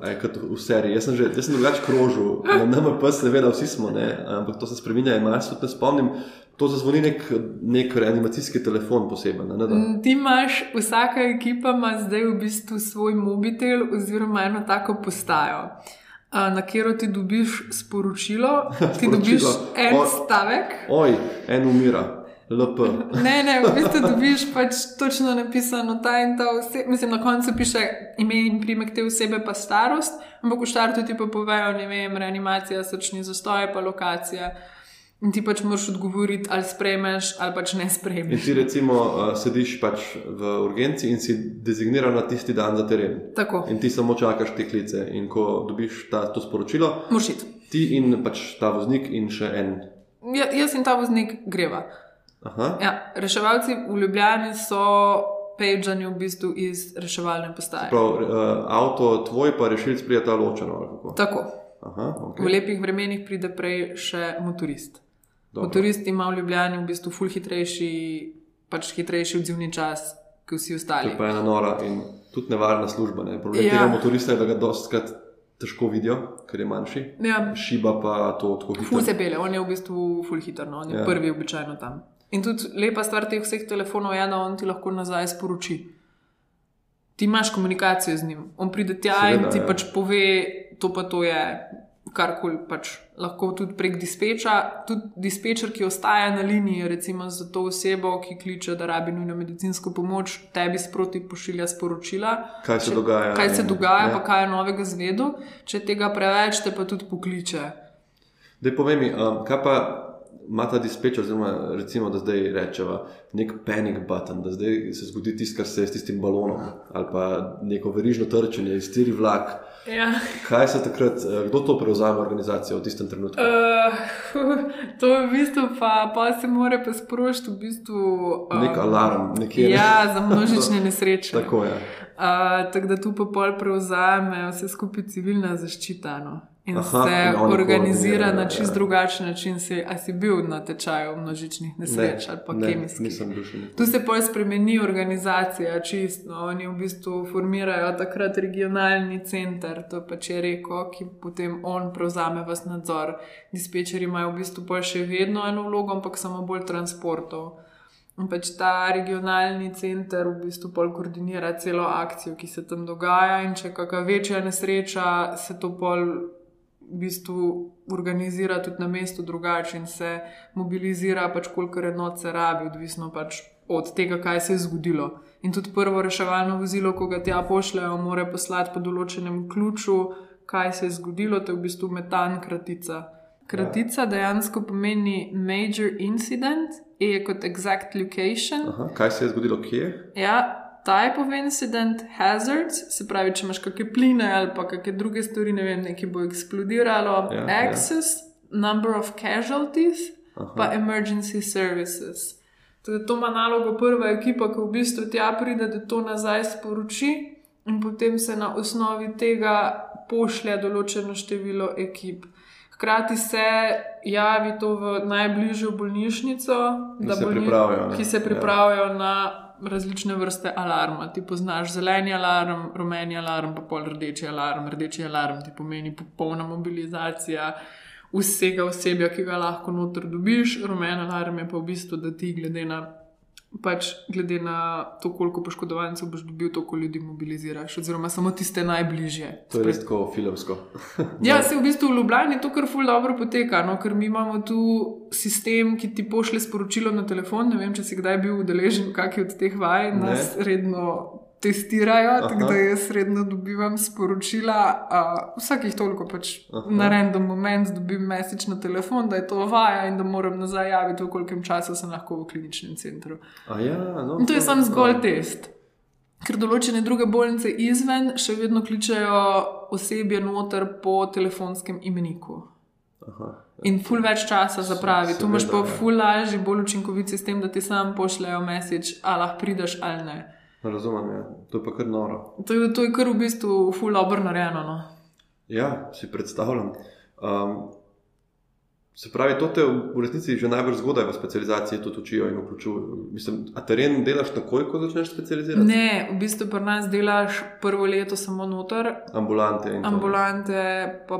eh, je kot v seriji. Jaz sem že, jaz sem drugače krožil, na NMP, seveda, vsi smo, ne, ampak to se spremenja, in jaz se tudi ne spomnim, to zazvoni nek, nek reanimacijski telefon poseben. Ne, ne. Mm, Ti imaš, vsaka ekipa ima zdaj v bistvu svoj mobitel oziroma eno tako postajo. Na katero ti dobiš sporočilo, ti dobiš Sporočilo. en O- stavek, Oj, en umira, LP. Ne, ne, v bistvu dobiš pač točno napisano ta in ta oseba. Mislim, na koncu piše ime in primek te osebe, pa starost, ampak v štartu ti pa povejo, ne vem, reanimacija, srčni zastoj, pa lokacija. In ti pač moraš odgovoriti, ali sprejmeš, ali pač ne In sprejmeš. ti recimo uh, sediš pač v urgenci in si dezigniran na tisti dan za teren. Tako, In ti samo čakaš te klice. In ko dobiš ta, to sporočilo, mošit. ti in pač ta voznik in še en. Ja, jaz in ta voznik greva. Aha, Ja, reševalci v Ljubljani so pejžani v bistvu iz reševalne postaje. prav, uh, avto tvoj pa rešilc prijeta ločeno. Tako, Aha, v okay. lepih vremenih pride prej še motorist. Dobro. Motorist ima v Ljubljani v bistvu ful hitrejši, pač hitrejši odzivni čas, kot vsi To ostali. je pa ena nora in tudi nevarna služba. Ne? Problem Ja. tega motorista je, da ga dostkrat težko vidijo, ker je manjši. Ja, Šiba pa to tako ful hitro. se pele, on je v bistvu ful hiter, no? on je. Ja. prvi običajno tam. In tudi lepa stvar teh vseh telefonov je, da on ti lahko nazaj sporoči. Ti imaš komunikacijo z njim, on pride tja Seveda, in ti ja. ja. pač pove, to pa to je. Karkoli pač lahko tudi prek dispeča, tudi dispečer, ki ostaja na liniji, recimo za to osebo, ki kliče, da rabi nujno medicinsko pomoč, tebi sproti pošilja sporočila, Kaj se Če- dogaja? kaj se dogaja, ja. pa kaj je novega zvedel. Če tega preveč, te pa tudi pokliče. Dej povej mi, um, kaj pa ima ta dispečer, oziroma recimo, da zdaj rečeva nek panic button, da zdaj se zgodi tisto, kar se je s tistim balonom, ali pa neko verižno trčenje, iztiri vlak. Ja. Kaj se takrat, eh, kdo to prevzame organizacijo v tistem trenutku? Uh, to je v bistvu, pa, pa se mora pa sprožiti v bistvu. Um, Nek alarm, nekje. Ja, za množične nesreče. Tako je. Uh, tako da tu pa pol prevzame vse skupaj civilna zaščita. No. In Aha, se in organizira na čist ja. drugačen način. Si, a si bil na tečaju množičnih nesreč ali pa ne, kemijskih? nisem bil še nikoli. Tu se pol spremeni organizacija, čisto. Oni v bistvu formirajo takrat regionalni center, to pač je reko, ki potem on prevzame vas nadzor. Dispečeri imajo v bistvu pol še vedno eno vlogo, ampak samo bolj transportov. In pač ta regionalni center v bistvu pol koordinira celo akcijo, ki se tam dogaja, in če kakšna večja nesreča, se to pol v bistvu organizira tudi na mestu drugače in se mobilizira, pač koliko enot se rabi, odvisno pač od tega, kaj se je zgodilo. In tudi prvo reševalno vozilo, ko ga tja pošljajo, mora poslati po določenem ključu, kaj se je zgodilo, to je v bistvu metan kratica. Kratica dejansko pomeni major incident, E je kot exact location. Aha, kaj se je zgodilo, kje? Ja, type of incident, hazards, se pravi, če imaš kakšne pline ali pa kakšne druge stvari, ne vem, nekaj bo eksplodiralo, Ja, ja, access, ja. number of casualties, Aha. pa emergency services. Teda to ima nalogo prva ekipa, ki v bistvu tja pride, da to nazaj sporoči, in potem se na osnovi tega pošlje določeno število ekip. Hkrati se javi to v najbližjo bolnišnico, da se bolni- pripravijo, ne? ki se Ja. pripravijo na različne vrste alarma. Ti poznaš zeleni alarm, rumeni alarm, pa pol rdeči alarm. Rdeči alarm ti pomeni popolna mobilizacija vsega osebja, ki ga lahko noter dobiš. Rumen alarm je pa v bistvu, da ti glede na. Pač glede na to, koliko poškodovancev boš dobil, toliko ljudi mobiliziraš, oziroma samo tiste najbližje. To je res tako filmsko. Ja, se v bistvu v Ljubljani to kar ful dobro poteka, no? ker mi imamo tu sistem, ki ti pošlje sporočilo na telefon. Ne vem, če si kdaj bil udeležen v kakšni od teh vaj, Ne. nas redno testirajo, tako da jaz redno dobivam sporočila. Uh, vsakih toliko pač Aha. na random moment dobim mesič na telefon, da je to vaja in da moram nazaj javiti, v kolikem času sem lahko v kliničnem centru. A ja, no, In to je sam zgolj test. Ker določene druge bolnice izven še vedno kličejo osebje noter po telefonskem imeniku. Aha. In ful več časa zapravi. Tu imaš pa ja. ful lažji, bolj učinkovit sistem, da ti sam pošljejo mesič, ali lahko prideš ali ne. Razumem, ja. to je pa kar noro. To je, to je kar v bistvu ful dobro narejeno. No. Ja, si predstavljam. Um, se pravi, to te v resnici že najbolj zgodaj v specializaciji tudi učijo in vključujejo. Mislim, a teren delaš takoj, ko začneš specializirati? Ne, v bistvu pri nas delaš prvo leto samo noter, Ambulante in to. ambulante, pa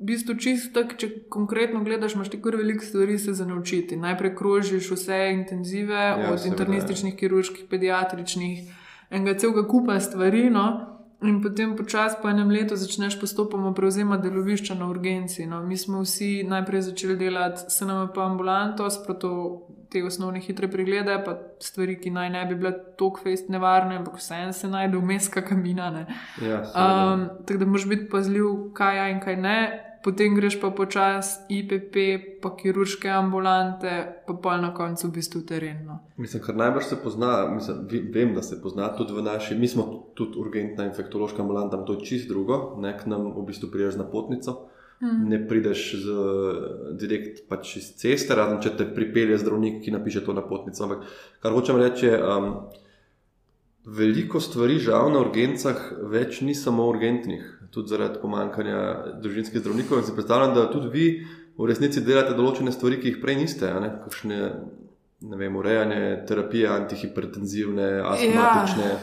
v bistvu čisto tako, če konkretno gledaš, imaš ti kar veliko stvari se za naučiti. Najprej krožiš vse intenzive, ja, od internističnih, kirurških, pediatričnih, enega celega kupa stvari. No? In potem počasi po enem letu začneš postopoma prevzemati delovišča na urgenci. No, mi smo vsi najprej začeli delati SNMP ambulanto, sproto te osnovne hitre preglede, pa stvari, ki naj ne bi bile tako fest nevarne, ampak vseeno se najde vmes kakšna mina. Ne. Ja. Um, tako da moraš biti pazljiv, kaj je in kaj ne. Potem greš pa počasi IPP, pa kirurške ambulante, pa pa na koncu v bistvu terenno. Mislim, kar najbolj se pozna, mislim, vem, da se pozna tudi v naši, mi smo tudi urgentna infektološka ambulanta, to je čist drugo, ne k nam v bistvu priješ na potnico. Mm. Ne prideš z, direkt pač iz ceste, razen če te pripelje zdravnik, ki napiše to na potnico. Ampak kar hočem reči, je, um, veliko stvari žal na urgencah več ni samo urgentnih, tudi zaradi pomankanja družinskih zdravnikov. In si predstavljam, da tudi vi v resnici delate določene stvari, ki jih prej niste, ne? kakšne ne vem, urejanje terapije, antihipertenzivne, astmatične. Ja.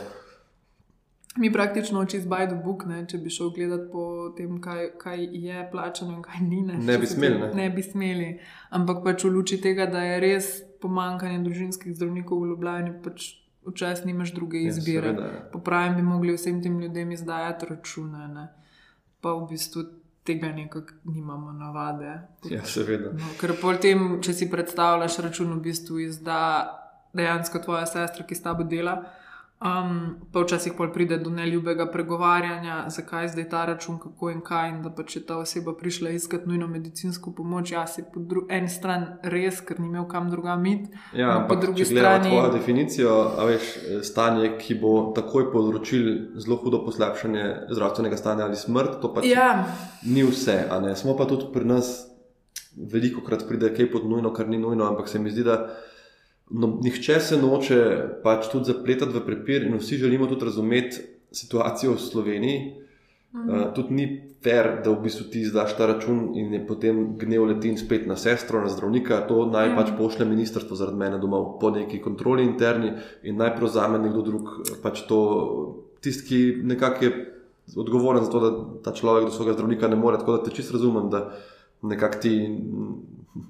Mi praktično oči zbajdo buk, ne, če bi šel gledati po tem, kaj, kaj je plačano in kaj ni. Ne če bi smeli, ne. ne bi smeli. Ampak pač v luči tega, da je res pomankanje družinskih zdravnikov v Ljubljani, pač včasih nimaš druge Ja, izbire. seveda, ja. Po pravem bi mogli vsem tem ljudem izdajati račune, ne. pa v bistvu tega nekako nimamo navade. Ja, seveda. No, ker potem, če si predstavljaš račun, v bistvu izda dejansko tvoja sestra, ki s tabo dela. Um, pa včasih pol pride do neljubega pregovarjanja, zakaj zdaj ta račun, kako in kaj. In da pa če ta oseba prišla iskat nujno medicinsko pomoč, jaz si po eni strani res, ker ni imel kam drugam iti. Ja, po ampak drugi če gledamo strani- tvojo definicijo, a veš, stanje, ki bo takoj povzročil zelo hudo poslabšanje zdravstvenega stanja ali smrt, to pač Ja, ni vse. Smo pa tudi pri nas veliko krat pride kaj pod nujno, kar ni nujno, ampak se mi zdi, da no, nihče se noče pač tudi zapletati v prepir in vsi želimo tudi razumeti situacijo v Sloveniji. Mhm. Uh, tudi ni fair, da v bistvu ti izdaš ta račun in je potem gnev leti in spet na sestro, na zdravnika. To naj Ja. pač pošlje ministrstvo zaradi mene domov po neki kontroli interni in naj prevzame nekdo drug. Pač to, tisti, ki nekako je odgovoren za to, da ta človek do svojega zdravnika ne more. Tako da te čisto razumem, da nekako ti.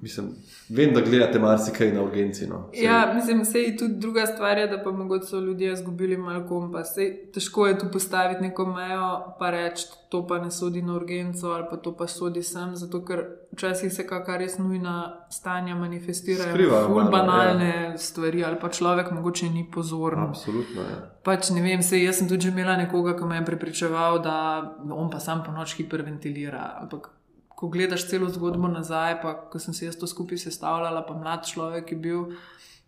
Mislim, vem, da gledate marsikaj na urgenci. No. Saj- Ja, mislim, da je tudi druga stvar, je, da pa mogoče so ljudje izgubili malo kompas. Sej, težko je tu postaviti neko mejo, pa reči, to pa ne sodi na urgenco ali pa to pa sodi sem, zato ker včasih se kakšna res nujna stanja manifestirajo. Skrivajo malo, banalne ja. stvari ali pa človek mogoče ni pozoren. Absolutno. Ja. Pač ne vem, sej, jaz sem tudi že imela nekoga, ki me je prepričeval, da on pa sam po noč hiperventilira. Ampak ko gledaš celo zgodbo nazaj, pa ko sem se jaz to skupaj sestavljala, pa mlad človek je bil.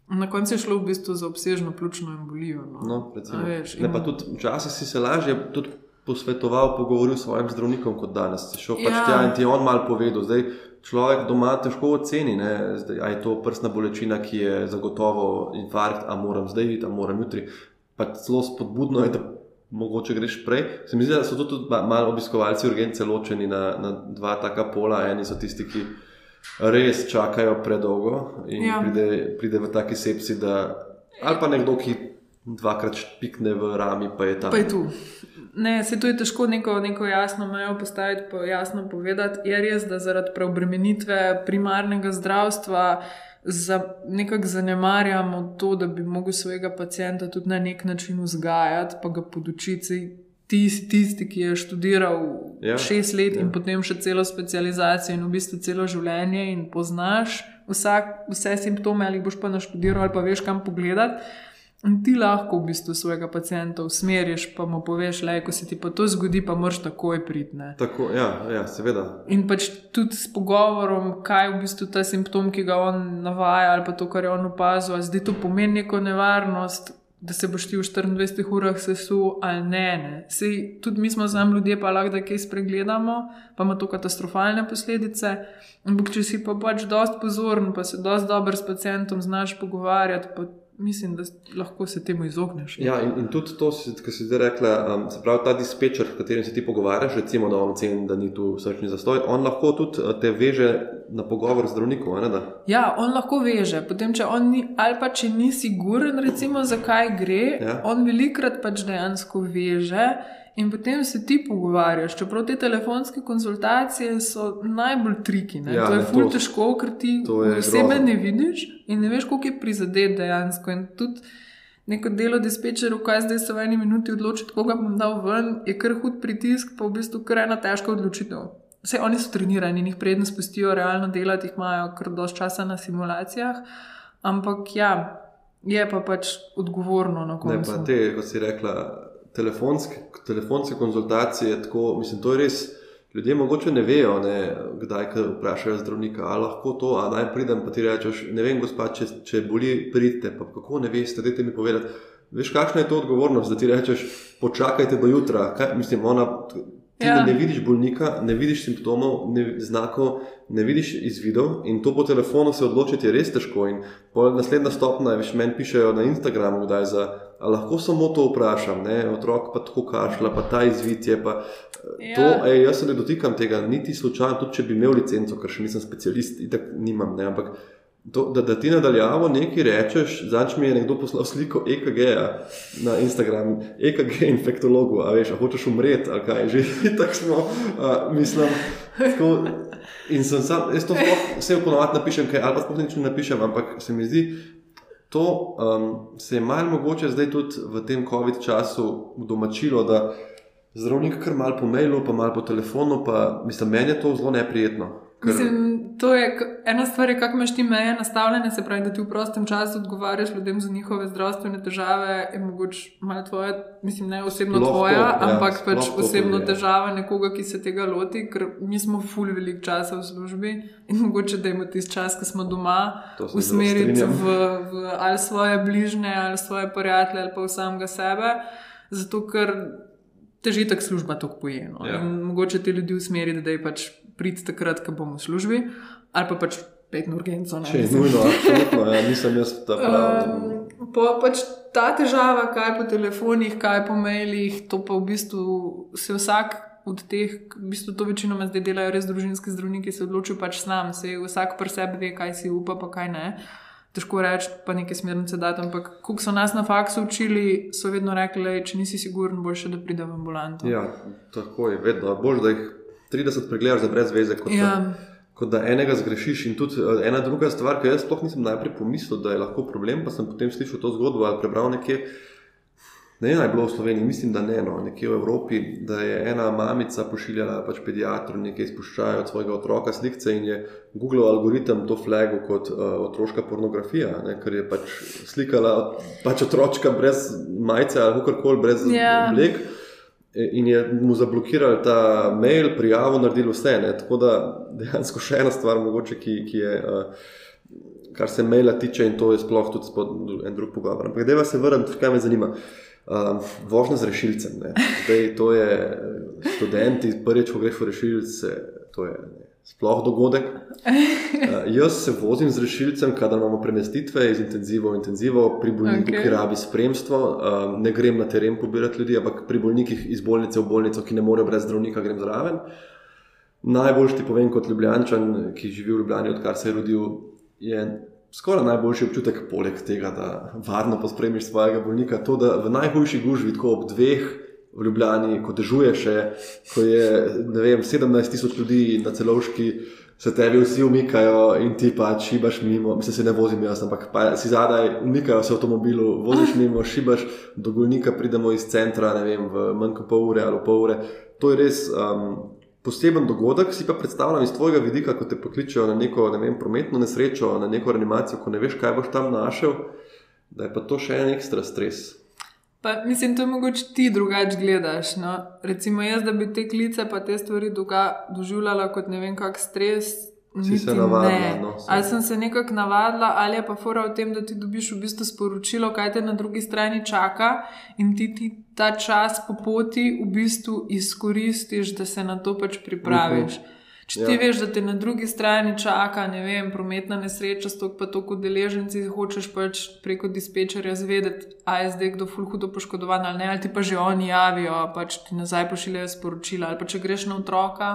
Na koncu je šlo v bistvu za obsežno pljučno embolijo. No. No, recimo. Veš, ne, in- pa tudi včasih si se lažje tudi posvetoval, pogovoril s svojim zdravnikom kot danes. Si šel pač Ja. tja in ti je on mal povedal. Zdaj, človek doma težko oceni, ne, zdaj, a je to prsna bolečina, ki je zagotovo infarkt, a moram zdaj iti, a moram jutri. Pa celo spodbudno je, da mogoče greš prej. Se mi zdi, da so tudi ma- malo obiskovalci urgence ločeni na, na dva taka pola. Eni so tisti, ki res čakajo predolgo in ja. Pride, pride v taki sepsi, da ali pa nekdo, ki dvakrat pikne v rami, pa je tam. Pa je tu. Ne, se tu je težko neko, neko jasno mejo postaviti, pa jasno povedati. Je res, da zaradi preobremenitve primarnega zdravstva za, nekako zanemarjamo to, da bi mogel svojega pacijenta tudi na nek način vzgajati, pa ga podučiti. Saj Tisti, tisti, ki je študiral Ja, šest let ja. in potem še celo specializacijo in v bistvu celo življenje, in poznaš vsak, vse simptome, ali boš pa naštudiral, ali pa veš, kam pogledati. In ti lahko v bistvu svojega pacijenta usmeriš, pa mu poveš, da ko se ti pa to zgodi, pa moraš takoj priti. Tako, ja, ja, seveda. In pač tudi s pogovorom, kaj je v bistvu ta simptom, ki ga on navaja, ali pa to, kar je on opazil, zdaj to pomeni neko nevarnost, da se boš ti v 24 urah sesul ali ne. ne. Sej, tudi mi smo znam ljudje, pa lahko da kaj spregledamo, pa ima to katastrofalne posledice. Ampak če si pa pač dost pozoren, pa se dost dobro s pacijentom znaš pogovarjati mislim, da lahko se temu izogneš. Ja, in, in tudi to, kar si zdaj rekla, um, se pravi, ta dispečer, s katerim se ti pogovarjaš, recimo, da on oceni, da ni tu srčni zastoj, on lahko tudi uh, te veže na pogovor z zdravnikom. Ja, on lahko veže. Potem, če on ni, ali pa če ni siguren, recimo, zakaj gre, ja. on velikrat pač dejansko veže. In potem se ti pogovarjaš. Čeprav te telefonske konzultacije so najbolj triki. Ja, to je ful to, težko, ker ti osebe ne vidiš in ne veš, koliko je prizadet dejansko. In tudi neko delo dispečerja, kaj zdaj se v eni minuti odločiti, koga bom dal ven, je kar hud pritisk, pa v bistvu kar ena težka odločitev. Vse oni so trenirani jih prednjo spustijo realno delati, jih imajo kar dosti časa na simulacijah. Ampak ja, je pa pač odgovorno na koncu. Ne, pa te, kot si rekla telefonske, telefonske konzultacije, tako, mislim, to je res. Ljudje mogoče ne vejo, ne, kdaj vprašajo zdravnika, ali lahko to, a naj pridem, pa ti rečeš, ne vem, gospod, če, če boli, pridite, pa kako ne veste, dajte mi povedati. Veš, kakšna je to odgovornost, da ti rečeš, počakajte do jutra. Kaj, mislim, ona, ti ja. ne vidiš bolnika, ne vidiš simptomov, ne, znakov, ne vidiš izvidov in to po telefonu se odločiti je res težko. In naslednja stopnja, veš, meni pišejo na Instagramu, kdaj za lahko samo to vprašam, ne? otrok pa tako kašlja, pa ta izvid je. Pa, ja. to, ej, jaz se ne dotikam tega, niti slučajno, tudi če bi imel licenco, ker še nisem specialist, in tako nimam. Ne? Ampak to, da, da ti nadaljavo nekaj rečeš, zač mi je nekdo poslal sliko EKG-ja na Instagram, EKG infektologu, a veš, a hočeš umreti, ali kaj že, tako smo, a, mislim. Tako, in sem sam, jaz to vse ponovadi napišem, kaj, ali pa sploh nič ne napišem, ampak se mi zdi, To um, se je malo mogoče zdaj tudi v tem COVID času domačilo, da zdravnik kar malo po mailu, pa malo po telefonu, pa mislim, meni je to zelo neprijetno. Ker... Mislim, to je ena stvar, kako imaš ti meje nastavljene, se pravi, da ti v prostem času odgovarjaš ljudem za njihove zdravstvene težave, je mogoče malo tvoje, mislim, ne osebno Loh tvoja, ja, ampak pač osebno to, težava nekoga, ki se tega loti, ker mi smo ful velik časa v službi in mogoče da imamo tisti čas, ko smo doma, usmeriti v, v ali svoje bližnje, ali svoje prijatelje, ali pa v samega sebe. Zato, ker težitek služba to poje. No. Ja. Mogoče te ljudi usmeriti, da je pač prid takrat, ko bomo v službi, ali pa pač pet urgenco. Če je nujno, absolutno, ja, nisem jaz ta pravi. Um, po, pač ta težava, kaj po telefonih, kaj po mailih, to pa v bistvu se vsak od teh, v bistvu to večino me zdaj delajo res družinski zdravniki, se odločijo pač sam, se vsak pri sebi ve, kaj si upa, pa kaj ne. Težko reči, pa nekaj smernice dati, ampak ko so nas na faksu učili, so vedno rekli, če nisi siguren, boš še da pride v ambulanto. Ja, tako je, vedno. Bož, da jih 30 pregledaš za brez veze, kot, ja. da, kot da enega zgrešiš. In tudi eh, ena druga stvar, ki jaz sploh nisem najprej pomislil, da je lahko problem, pa sem potem slišal to zgodbo ali prebral nekje. Ne, naj bilo v Sloveniji, mislim, da ne, no, nekje v Evropi, da je ena mamica pošiljala pač pediatru nekaj izpuščaja od svojega otroka slikce in je Google algoritem to flagu kot uh, otroška pornografija, ne, ker je pač slikala pač otročka brez majice ali kakorkoli, brez yeah. Ja. oblek. E, in je mu zablokiral ta mail, prijavo, naredil vse. Ne? Tako da dejansko še ena stvar, mogoče, ki, ki je, uh, kar se maila tiče, in to je sploh tudi en drug pogovor. Ampak, da se vrnem, kaj me zanima. Uh, vožnja z rešilcem. Zdaj, to je študenti, prvič, ko greš v rešilce, to je ne, sploh dogodek. Uh, jaz se vozim z rešilcem, kadar imamo premestitve iz intenzivo v intenzivo, pri bolniku, okay. ki rabi spremstvo. Uh, ne grem na teren pobirati ljudi, ampak pri bolnikih iz bolnice v bolnico, ki ne morejo brez zdravnika, grem zraven. Najboljši ti povem, kot ljubljančan, ki živi v Ljubljani, odkar se je rodil, je skoraj najboljši občutek, poleg tega, da varno pospremiš svojega bolnika, to, da v najhujši gužvi, tako ob dveh v Ljubljani, ko dežuje še, ko je vem, 17 tisoč ljudi na celovški, se tebi vsi umikajo in ti pač šibaš mimo, mislim, se ne vozim jaz, ampak si zadaj, umikajo se v avtomobilu, voziš mimo, šibaš do Gulnika, pridemo iz centra, ne vem, v manj kot pol ure ali pol ure. To je res um, poseben dogodek, si pa predstavljam iz tvojega vidika, ko te pokličejo na neko ne vem, prometno nesrečo, na neko reanimacijo, ko ne veš, kaj boš tam našel. da je pa to še en ekstra stres. Pa, mislim, to je mogoče ti drugače gledaš. No? Recimo jaz, da bi te klice pa te stvari doživljala kot ne vem kak stres. Si se navadila. No, ali sem se nekako navadila, ali je pa fora v tem, da ti dobiš v bistvu sporočilo, kaj te na drugi strani čaka in ti, ti ta čas po poti v bistvu izkoristiš, da se na to pač pripraviš. Uh -huh. Če ti ja. veš, da te na drugi strani čaka, ne vem, prometna nesreča, stok pa to kot deležnici, hočeš pač preko dispečerja zvedeti, a je zdaj kdo ful hudo poškodovan ali ne, ali ti pa že oni javijo, pač ti nazaj pošiljajo sporočila. Ali pa če greš na otroka,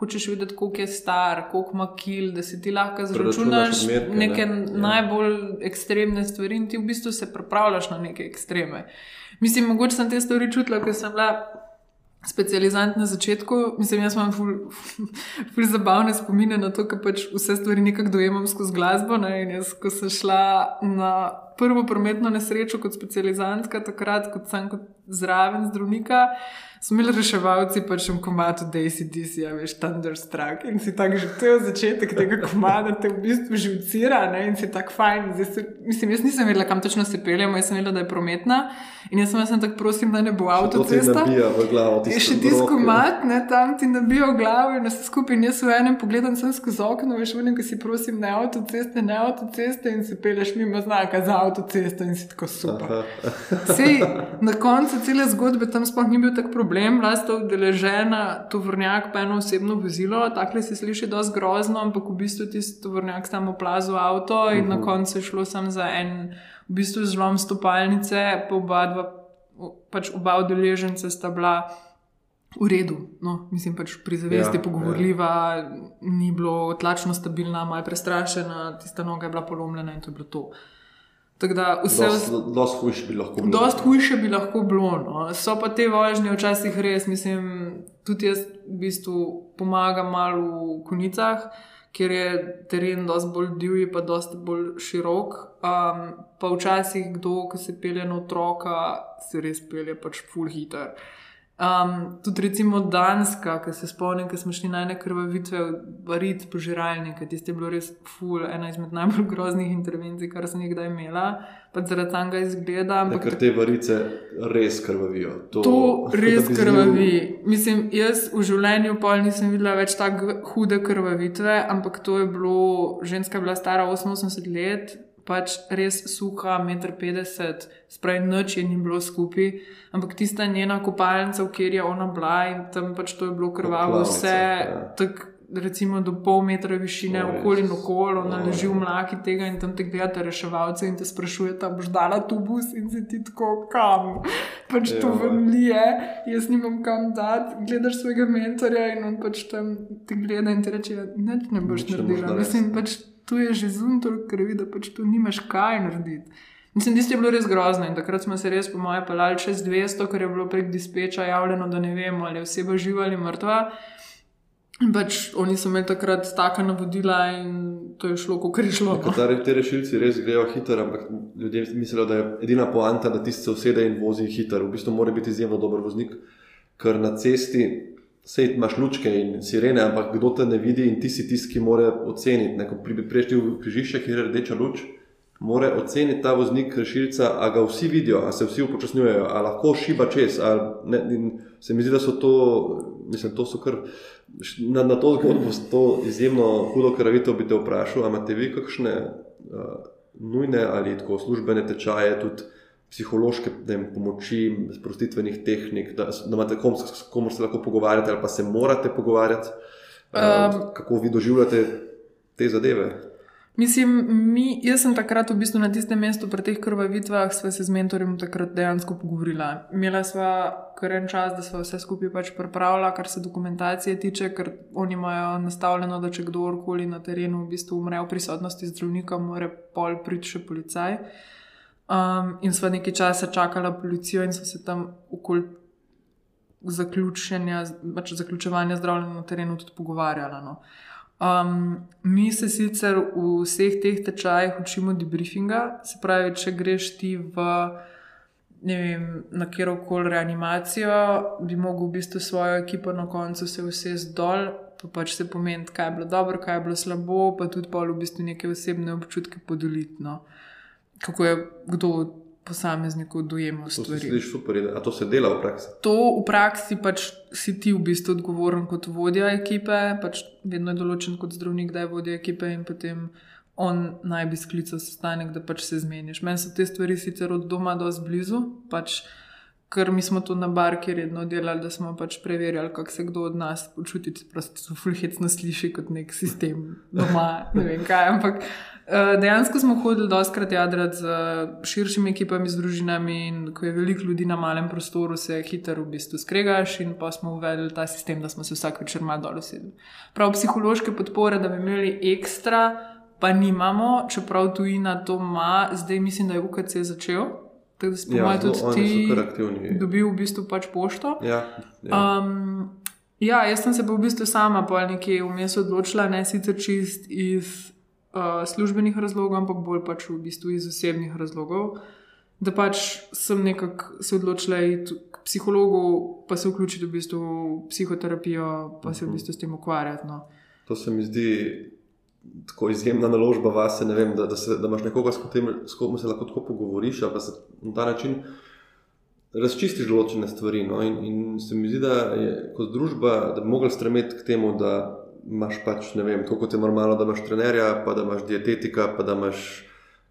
hočeš videti, koliko je star, koliko ima kil, da si ti lahko zračunaš neke ne? Ja. najbolj ekstremne stvari in ti v bistvu se pripravljaš na neke ekstreme. Mislim, mogoče sem te stvari čutila, ker sem bila specializant na začetku. Mislim, jaz imam ful, ful zabavne spomine na to, ker pač vse stvari nekako dojemam skozi glasbo. Ne? In jaz, ko sem šla na prvo prometno nesrečo kot specializantka, takrat kot sem kot zraven zdravnika. Smo imeli reševalci, pač v komatu DCDC, ja, veš, Thunderstruck. In si tako že to je začetek tega komada, te v bistvu živcira ne? in si tako fajn. Se, mislim, jaz nisem vedela, kam točno se peljemo, jaz sem vedela, da je prometna. In jaz sem, sem tako prosim, da ne bo avtocesta. Je še tisti komat, ne, tam ti nabija v glavo in vse skupaj. In jaz v enem pogledam sem skozi okno, veš, v enem, ko si prosim, ne avtoceste, ne avtoceste in se pelješ mimo znaka za avtocesto in si tako super. Sej, na koncu cele zgodbe tam sploh ni bil tak problem problem, da sta udeležena tovornjak, pa eno osebno vozilo. Tako se sliši dosti grozno, ampak v bistvu ti tovornjak tam oplazil avto in uh -huh. na mhm. koncu je šlo samo za en, v bistvu zlom stopalnice, pa oba, dva, pač oba udeleženca sta bila. V redu, no, mislim pač pri zavesti ja, pogovorljiva, ja. ni bilo tlačno stabilna, malo prestrašena, tista noga je bila polomljena in to je bilo to. Uh, Dost hujše bi lahko bilo. Dost hujše bi lahko bilo. No. So pa te vožnje včasih res, mislim, tudi jaz v bistvu pomagam malo v konicah, ker je teren dosti bolj divji, pa dosti bolj širok. Um, pa včasih kdo, ki se pelje na otroka, se res pelje pač full hitter. Um, tudi recimo Danska, ki se spomnim, ki smo šli na ene krvavitve, varit požiralnike, tiste je bilo res ful, ena izmed najbolj groznih intervencij, kar sem jih kdaj imela, pa zaradi tega izgleda. Ampak ker te varice res krvavijo. To, to res krvavi. Zil... Mislim, jaz v življenju pol nisem videla več tako hude krvavitve, ampak to je bilo, ženska je bila stara 88 let, pač res suha, 1,50 m, spravi noč je ni bilo skupaj, ampak tista njena kopalnica, kjer je ona bila in tam pač to je bilo krvavo, vse ja. tako. Recimo do pol metra višine, oh, okoli in okoli, ona leži v mlaki tega in tam te gledate reševalce in te sprašuje, da boš dala tu bus in se ti tako kam. Pač to vmlije, jaz nimam kam dati, gledaš svojega mentorja in on pač tam ti gleda in ti reče, ne, ne boš naredila. Mislim, pač tu je že zunaj, ker vidi, da pač tu nimaš kaj narediti. Mislim, da je bilo res grozno in takrat smo se res, po mojem, pelali čez 200, ker je bilo prek dispeča javljeno, da ne vemo, ali je oseba živa ali mrtva. In pač oni so imeli takrat taka navodila in to je šlo, kot je šlo. No. Te rešilci res grejo hitro, ampak ljudje mislijo, da je edina poanta, da ti se usede in vozi hitro. V bistvu mora biti izjemno dober voznik, ker na cesti Sej imaš lučke in sirene, ampak kdo te ne vidi in ti si tisti, ki mora oceniti. Ko prejšti v križišče, kjer je rdeča luč, mora oceniti ta voznik rešilca, a ga vsi vidijo, a se vsi upočasnjujejo, a lahko šiba čez. Ne, se mi zdi, da so to, mislim, to so kar. Na, na to zgodbo, to izjemno hudo kravito bi te vprašal, ali imate vi kakšne uh, nujne ali tako službene tečaje tudi psihološke vem, pomoči, sprostitvenih tehnik, da, da imate kom, s kom se lahko pogovarjate, ali pa se morate pogovarjati, um, kako vi doživljate te zadeve. Mislim, mi, jaz sem takrat v bistvu na tistem mestu, pri teh krvavitvah, sva se z mentorjem takrat dejansko pogovorila. Imela sva kar en čas, da sva vse skupaj pač pripravila, kar se dokumentacije tiče, ker oni imajo nastavljeno, da če kdorkoli na terenu v bistvu umre v prisotnosti zdravnika, mora pol priti še policaj. Uh, Um, in smo nekaj časa čakali policijo, in so se tam okoli pač zaključevanja zdravljenja na terenu tudi pogovarjali. No. Um, mi se sicer v vseh teh tečajih učimo debriefinga, se pravi, če greš ti v vem, na kjer koli reanimacijo, bi mogel v bistvu svojo ekipo na koncu se vse zdol. Pa pač se pomeni, kaj je bilo dobro, kaj je bilo slabo, pa tudi pa v bistvu neke osebne občutke podeliti. Kako je kdo posamezniku dojemal To se stvari. sliši super, in- a to se dela v praksi. To v praksi pač si ti v bistvu odgovoren kot vodja ekipe, pač vedno je določen kot zdravnik, da je vodja ekipe in potem on naj bi sklical sestanek, da pač se zmeniš. Meni so te stvari sicer od doma dosti blizu, pač, ker mi smo to na barki redno delali, da smo pač preverjali, kako se kdo od nas počuti. Prosto so fulhecno sliši kot nek sistem doma, ne vem kaj, ampak. Eh, Dejansko smo hodili doskrat jadrati z širšimi ekipami, z družinami, in ko je veliko ljudi na malem prostoru, se hitro v bistvu skregaš, in pa smo uvedli ta sistem, da smo se vsak večer malo dol usedli. Prav psihološke podpore, da bi imeli ekstra, pa nimamo, čeprav tujina to ima, zdaj mislim, da je UKC začel. Tako da si po Ja, zelo, tudi ti dobil v bistvu pač pošto. Ja, ja. Um, ja, jaz sem se pa v bistvu sama pol nekje vmes odločila, ne sicer čist iz uh, službenih razlogov, ampak bolj pač v bistvu iz osebnih razlogov. Da pač sem nekako se odločila iti k psihologu, pa se vključiti v bistvu v psihoterapijo, pa se v bistvu s tem ukvarjati. No. To se mi zdi tako izjemna naložba vase, vem, da, da, se, da imaš nekoga, s katerim se lahko tako pogovoriš, pa se na ta način razčistiš določene stvari. No? In, in se mi zdi, da je kot družba, da bi mogli stremeti k temu, da imaš pač, ne vem, tako kot je normalno, da imaš trenerja, pa da imaš dietetika, pa da imaš.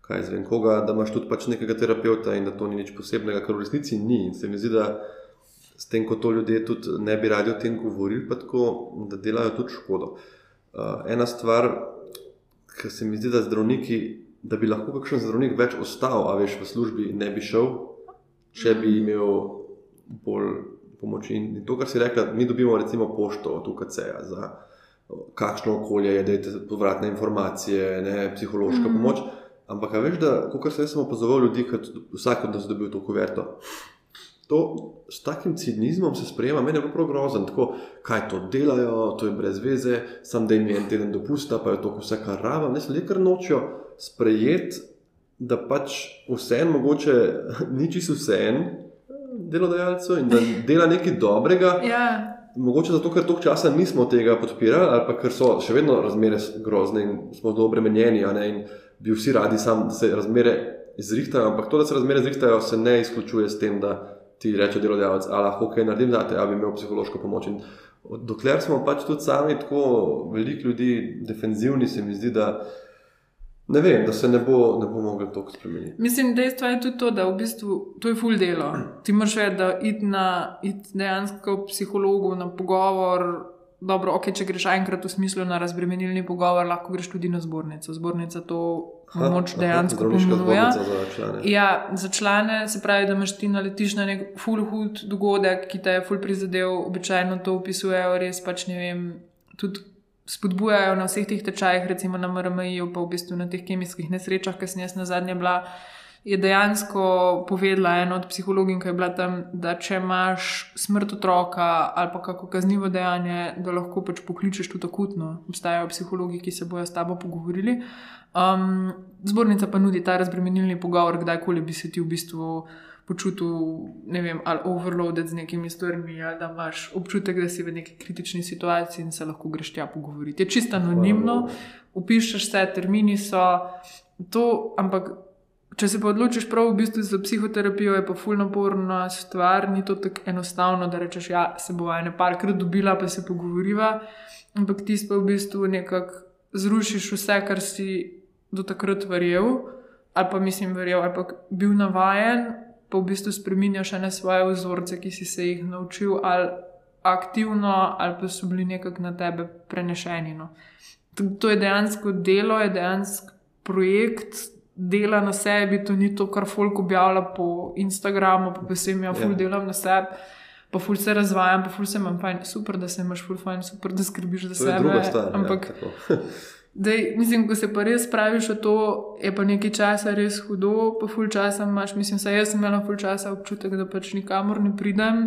Kaj zvem, koga, da imaš tudi pač nekega terapeuta in da to ni nič posebnega, kar v resnici ni. In se mi zdi, da s tem, ko to ljudje tudi ne bi radi o tem govorili, pa tako, da delajo tudi škodo. Uh, ena stvar, ki se mi zdi, da zdravniki, da bi lahko kakšen zdravnik več ostal, a veš, v službi ne bi šel, če bi imel bolj pomoči. In to, kar si rekla, mi dobimo recimo pošto od UKC-ja za kakšno okolje je, da je povratne informacije, ne psihološka mm -hmm. pomoč. Ampak, veš, da, kot sem jaz opazoval ljudi, ki vsak od nas dobil to kuverto. To s takim cinizmom se sprejema, meni je bilo prav grozno, tako kaj to delajo, to je brez veze, sam da jim je en teden dopusta, pa je to vse kar rava. Ne, ljudje kar nočijo sprejeti, da pač vseeno mogoče ni čisto vseeno delodajalcu in da dela nekaj dobrega. Ja. Mogoče zato, ker toliko časa nismo tega podpirali, ali pa ker so še vedno razmere grozne in smo zelo obremenjeni, in bi vsi radi, sam, da se razmere izrihtajajo. Ampak to, da se razmere izrihtajajo, se ne izključuje s tem, da ti reče delodajalec, da lahko kaj naredim, da te bi imel psihološko pomoč. In dokler smo pač tudi sami tako veliko ljudi defenzivni, se mi zdi, da ne vem, da se ne bo, ne bo mogel toliko spremeniti. Mislim, dejstvo je tudi to, da v bistvu to je full delo. Ti moraš vedeti, da id na id dejansko psihologu na pogovor. Dobro, ok, če greš enkrat v smislu na razbremenilni pogovor, lahko greš tudi na zbornico. Zbornica to pomoč dejansko ponuja. Ja, za člane se pravi, da imaš ti naletiš na nek full hud dogodek, ki te je full prizadel, običajno to opisujejo res pač ne vem, tudi spodbujajo na vseh teh tečajih, recimo na MRM-ju, pa v bistvu na teh kemijskih nesrečah, ki sem jaz na zadnje bila. Je dejansko povedala ena od psihologinj, ki je bila tam, da če imaš smrt otroka ali pa kako kaznivo dejanje, da lahko pač pokličeš tudi akutno. Obstajajo psihologi, ki se bojo s tabo pogovorili. Um, zbornica pa nudi ta razbremenilni pogovor, kdajkoli bi se ti v bistvu počutil, ne vem, ali overloaded z nekimi stvarmi, ali da imaš občutek, da si v neki kritični situaciji in se lahko greš tja pogovoriti. Je čisto anonimno, upišeš se, termini so to, ampak. Če se pa odločiš prav v bistvu za psihoterapijo, je pa fulno porna stvar, ni to tako enostavno, da rečeš, ja, se bo ena parkrat dobila, pa se pogovoriva, ampak ti pa v bistvu nekako zrušiš vse, kar si do takrat verjel, ali pa mislim verjel, ali pa bil navajen, pa v bistvu spremenjaš ene svoje vzorce, ki si se jih naučil, ali aktivno, ali pa so bili nekako na tebe prenešeni. No. To je dejansko delo, je dejansko projekt dela na sebi, to ni to, kar folk objavlja po Instagramu, pa vsem ja, ful delam na sebi. Pa ful se razvajam, pa ful se imam fajn, super, da se imaš ful fajn, super, da skrbiš za to sebe. Star, Ampak, ja, dej, mislim, ko se pa res spraviš v to, je pa nekaj časa res hudo, pa ful časa imaš, mislim, saj jaz sem imela ful časa občutek, da pač nikamor ne pridem,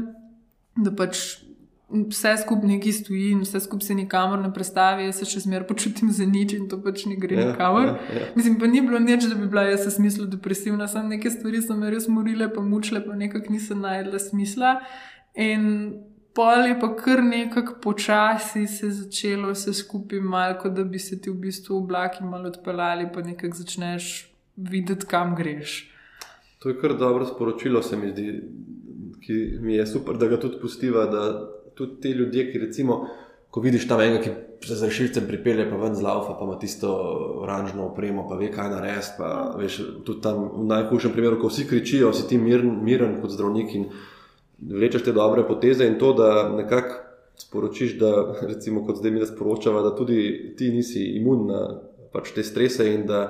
da pač vse skupaj neki stoji in vse skupaj se nikamor ne predstavi, jaz se še zmeraj počutim za nič in to pač ne gre Ja, nikamor. ja, ja. Mislim, pa ni bilo nič, da bi bila jaz v smislu depresivna, samo neke stvari so me res morile, pa mučile, pa nekako nisem najdla smisla. In pol je pa kar nekako počasi se začelo vse skupaj, malo, da bi se ti v bistvu oblaki malo odpeljali, pa nekako začneš videti, kam greš. To je kar dobro sporočilo, se mi zdi, ki mi je super, da ga tudi pustiva, da tudi ti ljudje, ki recimo, ko vidiš tam enega, ki se z rešilcem pripelje, pa ven z laufa, pa ima tisto oranžno opremo, pa ve, kaj. Pa veš, tudi tam v najhujšem primeru, ko vsi kričijo, si ti miren, miren kot zdravnik in vlečeš te dobre poteze in to, da nekako sporočiš, da recimo kot zdaj mi sporočava, da tudi ti nisi imun na pač te strese in da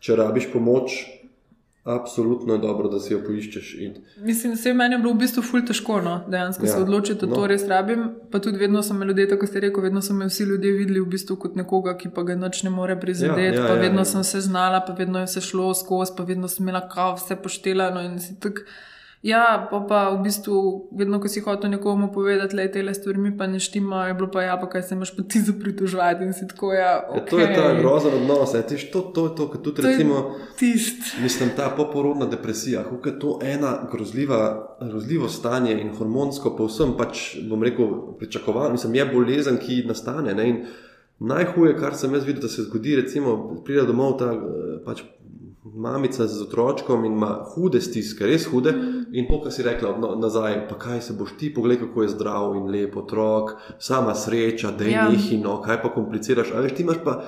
če rabiš pomoč, Absolutno je dobro, da si jo poiščeš. In... Mislim, se meni je bilo v bistvu ful težko, no? dejansko ja. se odločiti, da no. to res rabim. Pa tudi vedno so me ljudje, tako ste rekli, vedno so me vsi ljudje videli v bistvu kot nekoga, ki pa ga noč ne more prizadeti. Ja, ja, pa ja, vedno ja, ja. sem se znala, pa vedno je se šlo skozi, pa vedno sem imela kav, vse poštelano in si tako. Ja, pa, pa v bistvu, vedno, ko si hotel nekomu povedati, da te stvari mi pa ne štima, je bilo pa ja, pa kaj se imaš pa ti za pritoževati in si tako. Ja, okay. ja, to je ta grozen odnos, je tiš, to, to je to, kar tudi to recimo. Tist. Mislim, ta poporodna depresija, kako je to ena grozljiva, grozljivo stanje in hormonsko, povsem pač, bom rekel, pričakovan, mislim, je bolezen, ki nastane. Ne, Najhuje, kar sem jaz videl, da se zgodi, recimo, pride domov ta eh, pač mamica z otročkom in ima hude stiske, res hude. In to, kar si rekla no, nazaj, pa kaj se boš ti, pogled, kako je zdrav in lep otrok, sama sreča, da je ja. njih in no, kaj pa kompliciraš. Veš, ti, imaš pa,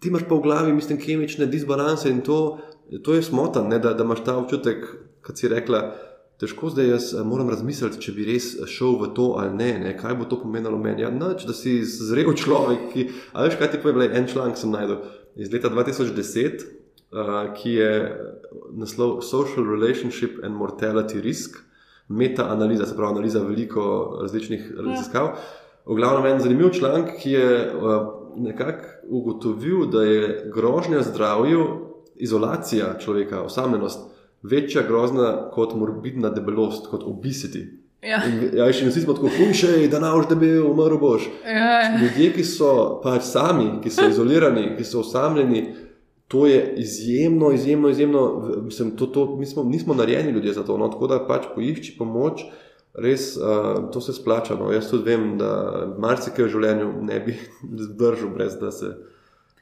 ti imaš pa v glavi, mislim, kemične disbalanse in to, to je smotan, da, da imaš ta občutek, kot si rekla. Težko zdaj jaz eh, moram razmisliti, če bi res šel v to ali ne, ne? kaj bo to pomenilo meni. Ja, nač, da si zrel človek, ki. A veš, kaj ti povem, en članek sem najdel iz leta 2010, uh, ki je naslov Social Relationship and Mortality Risk, meta-analiza, se pravi, analiza veliko različnih ja. raziskav. V glavnem, en zanimiv članek, ki je uh, nekako ugotovil, da je grožnja zdravju, izolacija človeka, osamljenost, večja grozna kot morbidna debelost, kot obesity. Ja, ja še vsi smo tako hujši, da nauš, da bi umrl boš. Ja, ja. Ljudje, ki so pač sami, ki so izolirani, ki so osamljeni, to je izjemno, izjemno, izjemno. Mislim, to, to, mi smo, nismo narejeni ljudje za to. No, tako da pač poišči pomoč, res uh, to se splača. No. Jaz tudi vem, da marsikaj v življenju ne bi zdržal, brez da se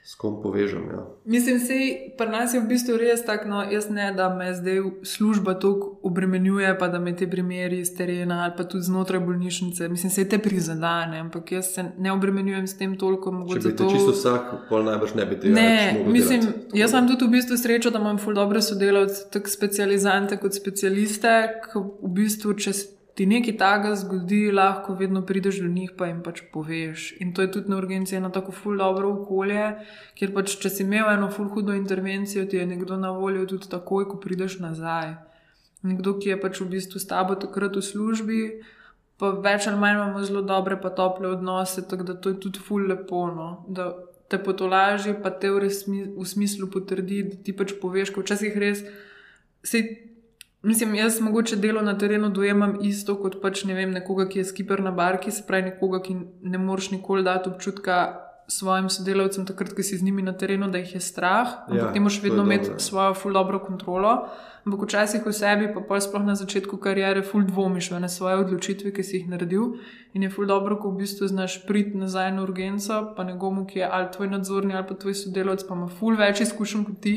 s kom povežem. Ja. Mislim, da pri nas je v bistvu res tako, no, jaz ne, da me zdaj služba tako obremenjuje, pa da me te primeri iz terena ali pa tudi znotraj bolnišnice, mislim, se te prizadane, ampak jaz se ne obremenjujem s tem toliko. Če bi zato... čisto vsak, pol najbrž ne bi tega. Ne, mislim, delati, jaz imam tudi v bistvu srečo, da imam ful dobre sodelavce, tako specializante kot specialiste, ki v bistvu čez ti nekaj takega zgodi, lahko vedno prideš do njih in pač poveš. In to je tudi na urgenci eno tako ful dobro okolje, ker pač če si imel eno ful hudo intervencijo, ti je nekdo na voljo tudi takoj, ko prideš nazaj. Nekdo, ki je pač v bistvu s tabo takrat v službi. Pa več ali manj imamo zelo dobre, pa tople odnose, tako da to je tudi ful lepo. No? Da te potolaži, pa te v, resmi, v smislu potrdi, da ti pač poveš, ko včasih res. Sej, Mislim, jaz mogoče delo na terenu dojemam isto kot pač ne vem, nekoga, ki je skiper na barki, se pravi nekoga, ki ne moreš nikoli dati občutka svojim sodelavcem, takrat, ko si z njimi na terenu, da jih je strah, ampak ja, ti moraš vedno imeti svojo full dobro kontrolo. Ampak včasih v sebi, pa pa sploh na začetku karijere, full dvomiš v svoje odločitve, ki si jih naredil. In je full dobro, ko v bistvu znaš priti nazaj na urgenco, pa nekomu, ki je ali tvoj nadzorni ali pa tvoj sodelavec, pa ima full več izkušenj kot ti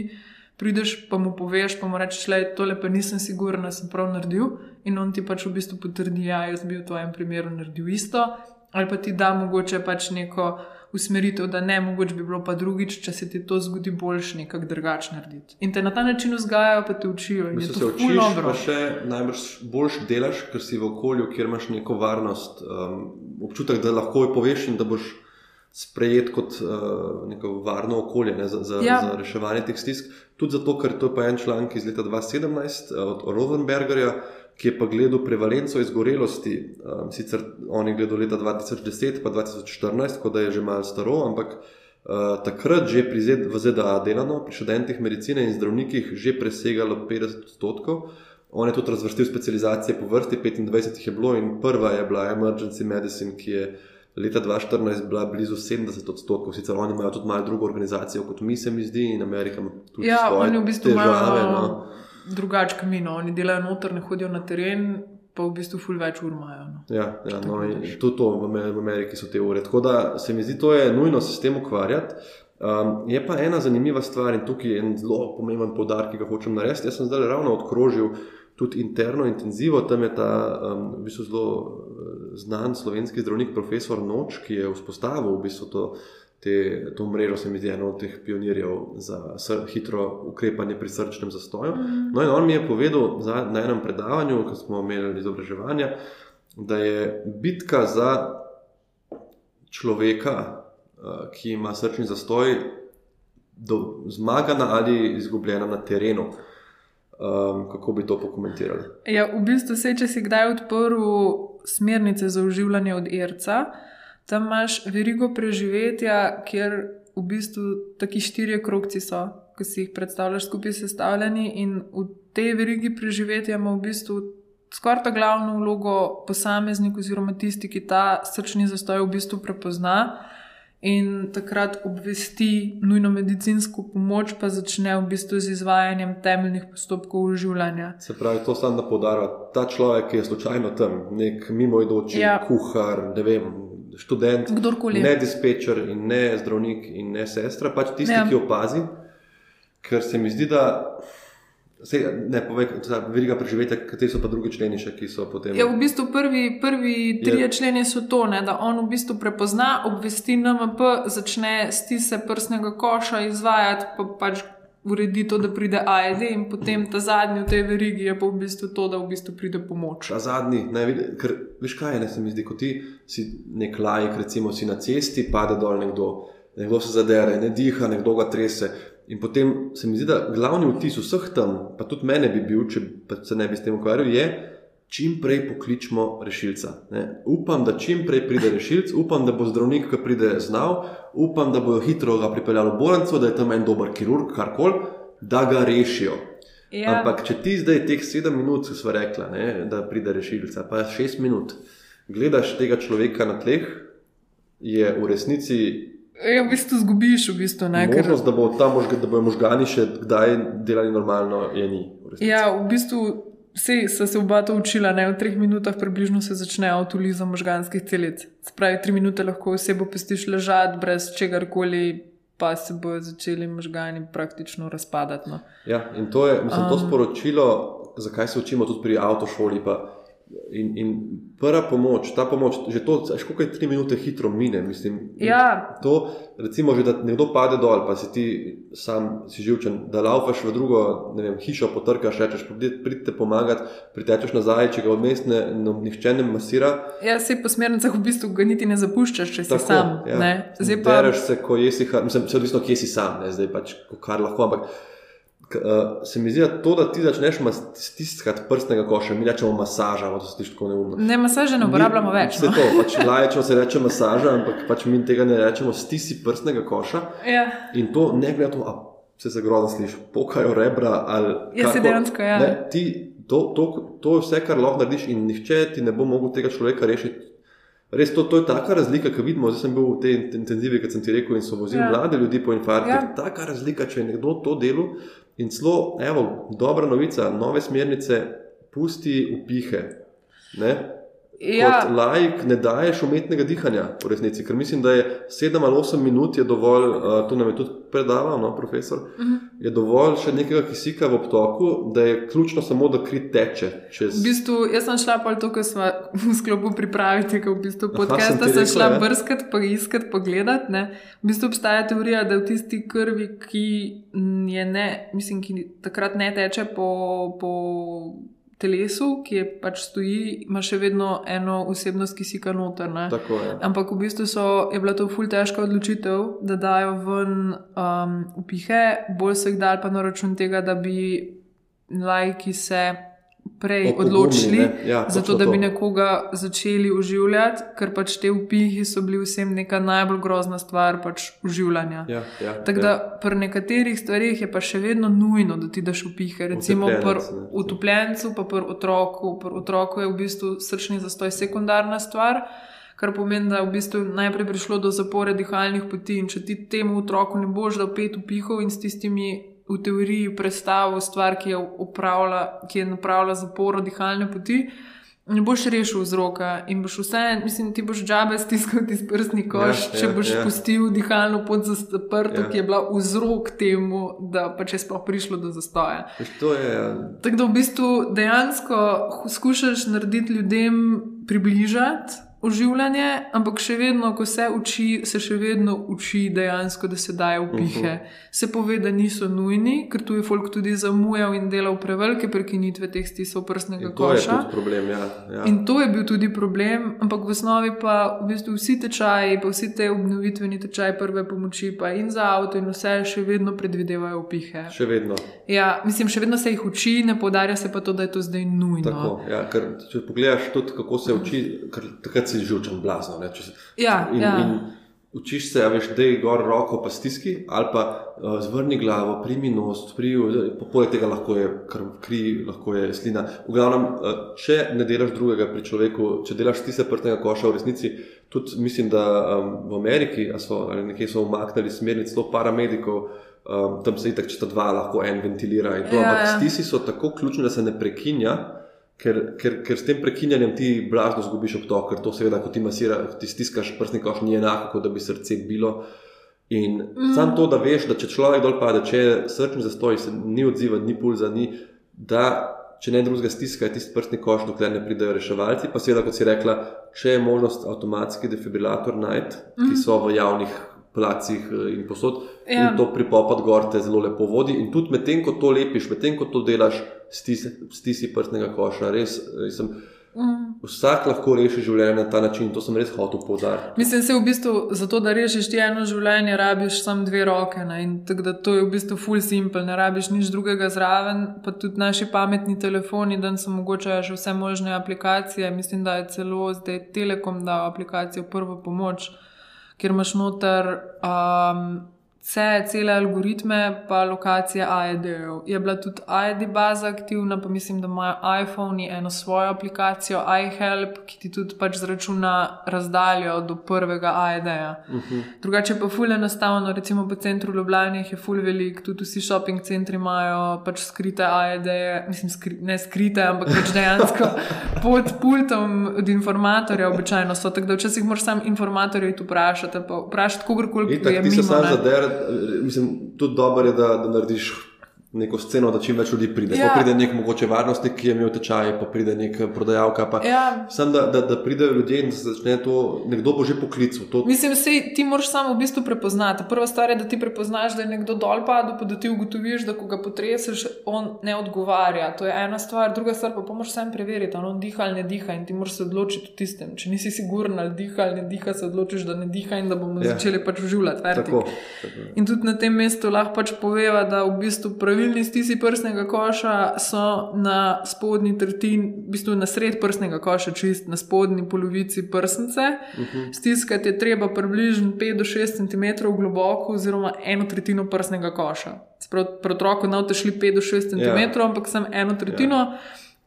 prideš, pa mu poveš, pa mu rečeš, da tole pa nisem siguren, da sem prav naredil. In on ti pač v bistvu potrdi, da ja, jaz bi v tvojem primeru naredil isto. Ali pa ti da mogoče pač neko usmeritev, da ne, mogoče bi bilo pa drugič, če se ti to zgodi, boljš nekako drugače narediti. In te na ta način vzgajajo, pa te učijo. In se učiš, pa še najbrž boljš delaš, ker si v okolju, kjer imaš neko varnost, um, občutek, da lahko poveš in da boš. Sprejet kot uh, neko varno okolje ne, za, za, ja. za reševanje teh stisk. Tudi zato, ker to je pa en članek iz leta 2017 eh, od Rovenbergerja, ki je pa gledal prevalenco izgorelosti. Um, sicer on je gledal leta 2010, pa 2014, ko je že malo staro, ampak uh, takrat že pri ZD, v ZDA delano, pri študentih medicine in zdravnikih, že presegalo 50 odstotkov. On je tudi razvrstil specializacije po vrsti, 25 jih je bilo in prva je bila Emergency Medicine, ki je leta 2014 bila blizu 70 odstotkov, sicer oni imajo tudi malo drugo organizacijo kot mi, se mi zdi, in Amerika tudi ja, svoje v bistvu težave. No. Drugače, kot mi, no. oni delajo noter, ne hodijo na teren. Pa v bistvu ful več ur imajo. No. Ja, ja no, tudi to v Ameriki so te ure. Tako da se mi zdi, da je nujno se s tem ukvarjati. Um, je pa ena zanimiva stvar in tukaj je en zelo pomemben podarek, ki ga hočem narediti. Jaz sem zdaj ravno odkrožil tudi interno intenzivo, tam je ta um, v bistvu zelo znan slovenski zdravnik, profesor Noč, ki je vzpostavil v bistvu to, te, to mrežo, se mi zdi, eno od teh pionirjev za hitro ukrepanje pri srčnem zastoju. Mhm. No, in on mi je povedal za, na enem predavanju, ko smo imeli izobraževanje, da je bitka za človeka, ki ima srčni zastoj, do, zmagana ali izgubljena na terenu. Um, kako bi to pokomentirali? Ja, v bistvu, se, če si kdaj odprl smernice za uživanje od ERC-a, tam imaš verigo preživetja, kjer v bistvu taki štirje krokci so, ki si jih predstavljaš skupaj sestavljeni, in v tej verigi preživetja ima v bistvu skoraj ta glavno vlogo posameznik, oziroma tisti, ki ta srčni zastoj v bistvu prepozna in takrat obvesti nujno medicinsko pomoč, pa začne v bistvu z izvajanjem temeljnih postopkov življenja. Se pravi, to samo da podara ta človek, ki je slučajno tam, nek mimoidoči ja. kuhar, ne vem. Študent, Kdorkoli. ne dispečer, in ne zdravnik, in ne sestra, pač tisti, ja. ki opazi. Ker se mi zdi, da Se, ne, povej, veriga preživetja, kateri so pa drugi členi, še, ki so potem. Ja, v bistvu prvi, prvi tri je... členi so to, ne, da on v bistvu prepozna, obvesti NMP, začne stise prstnega koša izvajati, pa pač uredi to, da pride AED, in potem ta zadnji v tej verigi je pa v bistvu to, da v bistvu pride pomoč. Ta zadnji, ne, ker veš kaj je, ne se mi zdi, kot ti si nek lajk, recimo si na cesti, pade dol nekdo, nekdo se zadere, ne diha, nekdo ga trese. In potem se mi zdi, da glavni vtis vseh tam, pa tudi mene bi bil, če se ne bi s tem ukvarjal, je, čim prej pokličemo rešilca. Ne? Upam, da čim prej pride rešilc, upam, da bo zdravnik, ki pride, znal, upam, da bojo hitro ga pripeljali v bolnico, da je tam en dober kirurg, karkoli, da ga rešijo. Ja. Ampak, če ti zdaj teh sedem minut, smo rekli, da pride rešilca, pa šest minut, gledaš tega človeka na tleh, je v resnici Ja, v bistvu zgubiš, v bistvu ne. Možnost, da, bo ta možga, da bojo možgani še kdaj delali normalno, je ni. V ja, v bistvu vsi so se oba to učila, ne? v treh minutah približno se začne avtoliza možganskih celic. Spravi, tri minute lahko osebo pustiš ležati brez čegarkoli, pa se bojo začeli možgani praktično razpadati. No. Ja, in to je mislim, to sporočilo, zakaj se učimo tudi pri avtošoli. In, in prva pomoč, ta pomoč, že to, kako je tri minute hitro mine. Mislim, ja. to, recimo, že, da nekdo pade dol, pa si ti sam si živčen, da laufaš v drugo vem, hišo, potrkaš, rečeš, pridite pomagati, pritečeš nazaj, če ga odmes ne, no, nihče ne masira. Ja, se po smernicah v bistvu ga niti ne zapuščaš, če si Tako, sam. Ja. Zdaj pa rečeš se, ko jesi, mislim, se odvisno, kje si sam, ne? zdaj pač, kar lahko. Ampak, Uh, se mi zdi, da to, da ti začneš stiskati prstnega koša, mi rečemo masaža, da se ti tako neumno. Ne, masaže ne uporabljamo več. Vse no. to, pač lajčemo se reče masaža, ampak pač mi tega ne rečemo, stisi prstnega koša. Ja. In to ne glede na to, se se grozno sliši, pokajo rebra ali. Ja, se dejansko, ja. Ne, ti, to, to, to je vse, kar lahko narediš in nihče ti ne bo mogel tega človeka rešiti. Res to, to je taka razlika, ki vidimo. Zdaj sem bil v tej intenzivi, kot sem ti rekel, in so vozili ja. mlade ljudi po infarktu. Ja. Taka razlika, če je nekdo to delo, In celo, evo, dobra novica, nove smernice, pusti upihe. Ne? Ja. Kot lajk ne daješ umetnega dihanja, v resnici, ker mislim, da je 7 ali 8 minut dovolj, uh, to nam je tudi predaval, no, profesor, uh mhm. -huh. je dovolj še nekega kisika v obtoku, da je ključno samo, da kri teče. Čez... V bistvu, jaz sem šla pa to, kar smo v sklopu pripravili, ker v bistvu podcast sem, sem šla ja. brskati, pa iskati, pogledati. V bistvu obstaja teorija, da v tisti krvi, ki je ne, mislim, ki takrat ne teče po. po telesu, ki je pač stoji, ima še vedno eno osebnost, ki si ga noter. Ampak v bistvu so, je bila to ful težka odločitev, da dajo ven um, upihe, bolj se jih dal pa na račun tega, da bi lajki se prej Opogumni, odločili, ja, zato da bi to. nekoga začeli uživati, ker pač te upihi so bili vsem neka najbolj grozna stvar pač uživanja. Ja, ja, Tako da ja. pri nekaterih stvarih je pa še vedno nujno, da ti daš upihe. Recimo pri utopljencu, pa pri otroku. Pri otroku je v bistvu srčni zastoj sekundarna stvar. Kar pomeni, da je v bistvu najprej prišlo do zapore dihalnih poti, in če ti temu otroku ne boš dal pet upihov in s tistimi v teoriji predstavil stvar, ki je, upravila, ki je napravila zaporo dihalne poti, ne boš rešil vzroka in boš vse, mislim, ti boš džabe stiskal ti prstni koš, Ja, če ja, boš ja. pustil dihalno pot zaprto, Ja. ki je bila vzrok temu, da pač je sploh prišlo do zastoja. To je, ja, Tako da v bistvu dejansko skušaš narediti ljudem približati oživljanje, ampak še vedno, ko se uči, se še vedno uči dejansko, da se daje upihe. Uh -huh. Se pove, da niso nujni, ker tu je folk tudi zamujal in delal prevelike prekinitve teh stisov prstnega in to je koša. tudi problem. Ja, ja. In to je bil tudi problem, ampak v osnovi pa v bistvu vsi tečaji, pa vsi te obnovitveni tečaji prve pomoči, pa in za avto, in vse še vedno predvidevajo upihe. Še vedno. Ja, mislim, še vedno se jih uči, ne podarja se pa to, da je to zdaj nujno. Tako, ja, ker, če pogledaš tudi, kako se uči, ker takrat si živčen blazno. Ne, se, Ja, in, ja. in učiš se, a veš, da je gor roko, pa stiski, ali pa uh, zvrni glavo, primi nos, primi, poleg tega lahko je krv, kri, lahko je slina. V glavnem, uh, če ne delaš drugega pri človeku, če delaš tiste prtnega koša v resnici, tudi mislim, da um, v Ameriki so, ali nekje so umaknili smernice, celo paramedikov. Um, tam se itak, če sta dva, lahko en ventilira. in To, Ja, ampak ja. stisi so tako ključni, da se ne prekinja, ker, ker, ker s tem prekinjanjem ti blazno zgubiš obtok, ker to seveda, ko ti masiraš, ti stiskaš prstni koš, ni enako, kot da bi srce bilo. In mm. samo to, da veš, da če človek dol pade, če je srčni zastoj, se ni odziva, ni pulza, ni, da če ne drugega stiska, je tisti prstni koš, dokler ne pridejo reševalci. Pa seveda, kot si rekla, če je možnost avtomatski defibrilator najti, mm. ki so v javnih placih eh, in posod, Ja. in to pripopad gor te zelo lepo vodi. In tudi medtem, ko to lepiš, medtem, ko to delaš, stisi, stisi prstnega koša, res. Sem, Mm. vsak lahko reši življenje na ta način, to sem res hotel poudariti. Mislim, se v bistvu za to, da rešiš ti eno življenje, rabiš samo dve roke. Ne? In tako da to je v bistvu full simple, ne rabiš nič drugega zraven. Pa tudi naši pametni telefoni, da so mogoče že vse možne aplikacije. Mislim, da je celo zdaj Telekom dal aplikacijo Prvo pomoč, kjer imaš noter. Um, Vse, cele algoritme, pa lokacije AED-jev. Je bila tudi AED baza aktivna, pa mislim, da imajo iPhone eno svojo aplikacijo iHelp, ki ti tudi pač zračuna razdaljo do prvega AED-ja. Uh -huh. Drugače pa ful enostavno, recimo po centru Ljubljana je ful velik, tudi vsi shopping centri imajo pač skrite AED-je, mislim, skri, ne skrite, ampak pač dejansko pod pultom od informatorja običajno so. Tako da včasih moraš sam informatorja iti vprašati, pa vprašati kogarkoli, ki je ti se mimo. sam ne. Mislim, tudi dobro je, da, da narediš neko sceno, da čim več ljudi pride. Ja. Pa pride nek mogoče varnostnik, ki je imel tečaj, pa pride nek prodajalka. Pa, Ja. Sam da, da, da pridejo ljudje in začne to, nekdo bo že poklical. To, Mislim, sej, ti moraš samo v bistvu prepoznati. Prva stvar je, da ti prepoznaš, da je nekdo dol padel, pa da ti ugotoviš, da ko ga potreseš, on ne odgovarja. To je ena stvar. Druga stvar pa, pa moraš sam preveriti, ali on diha ali ne diha in ti moraš se odločiti v tistem. Če nisi siguren ali diha ali ne diha, se odločiš, da ne diha in da bomo Ja. začeli pač uživati. tako, tako. In tudi na tem mestu lahko pač poveva, da v bistvu pravilni stisi prstnega koša so na spodnji tretjini, v bistvu na sred prstnega koša, čist na spodnji polovici prsnice. Uh -huh. Stiskati je treba približno 5 do 6 cm globoko, oziroma eno tretjino prstnega koša. Sprav, pri otroku ne boste šli 5 do 6 cm, Ja. ampak samo eno tretjino. Ja.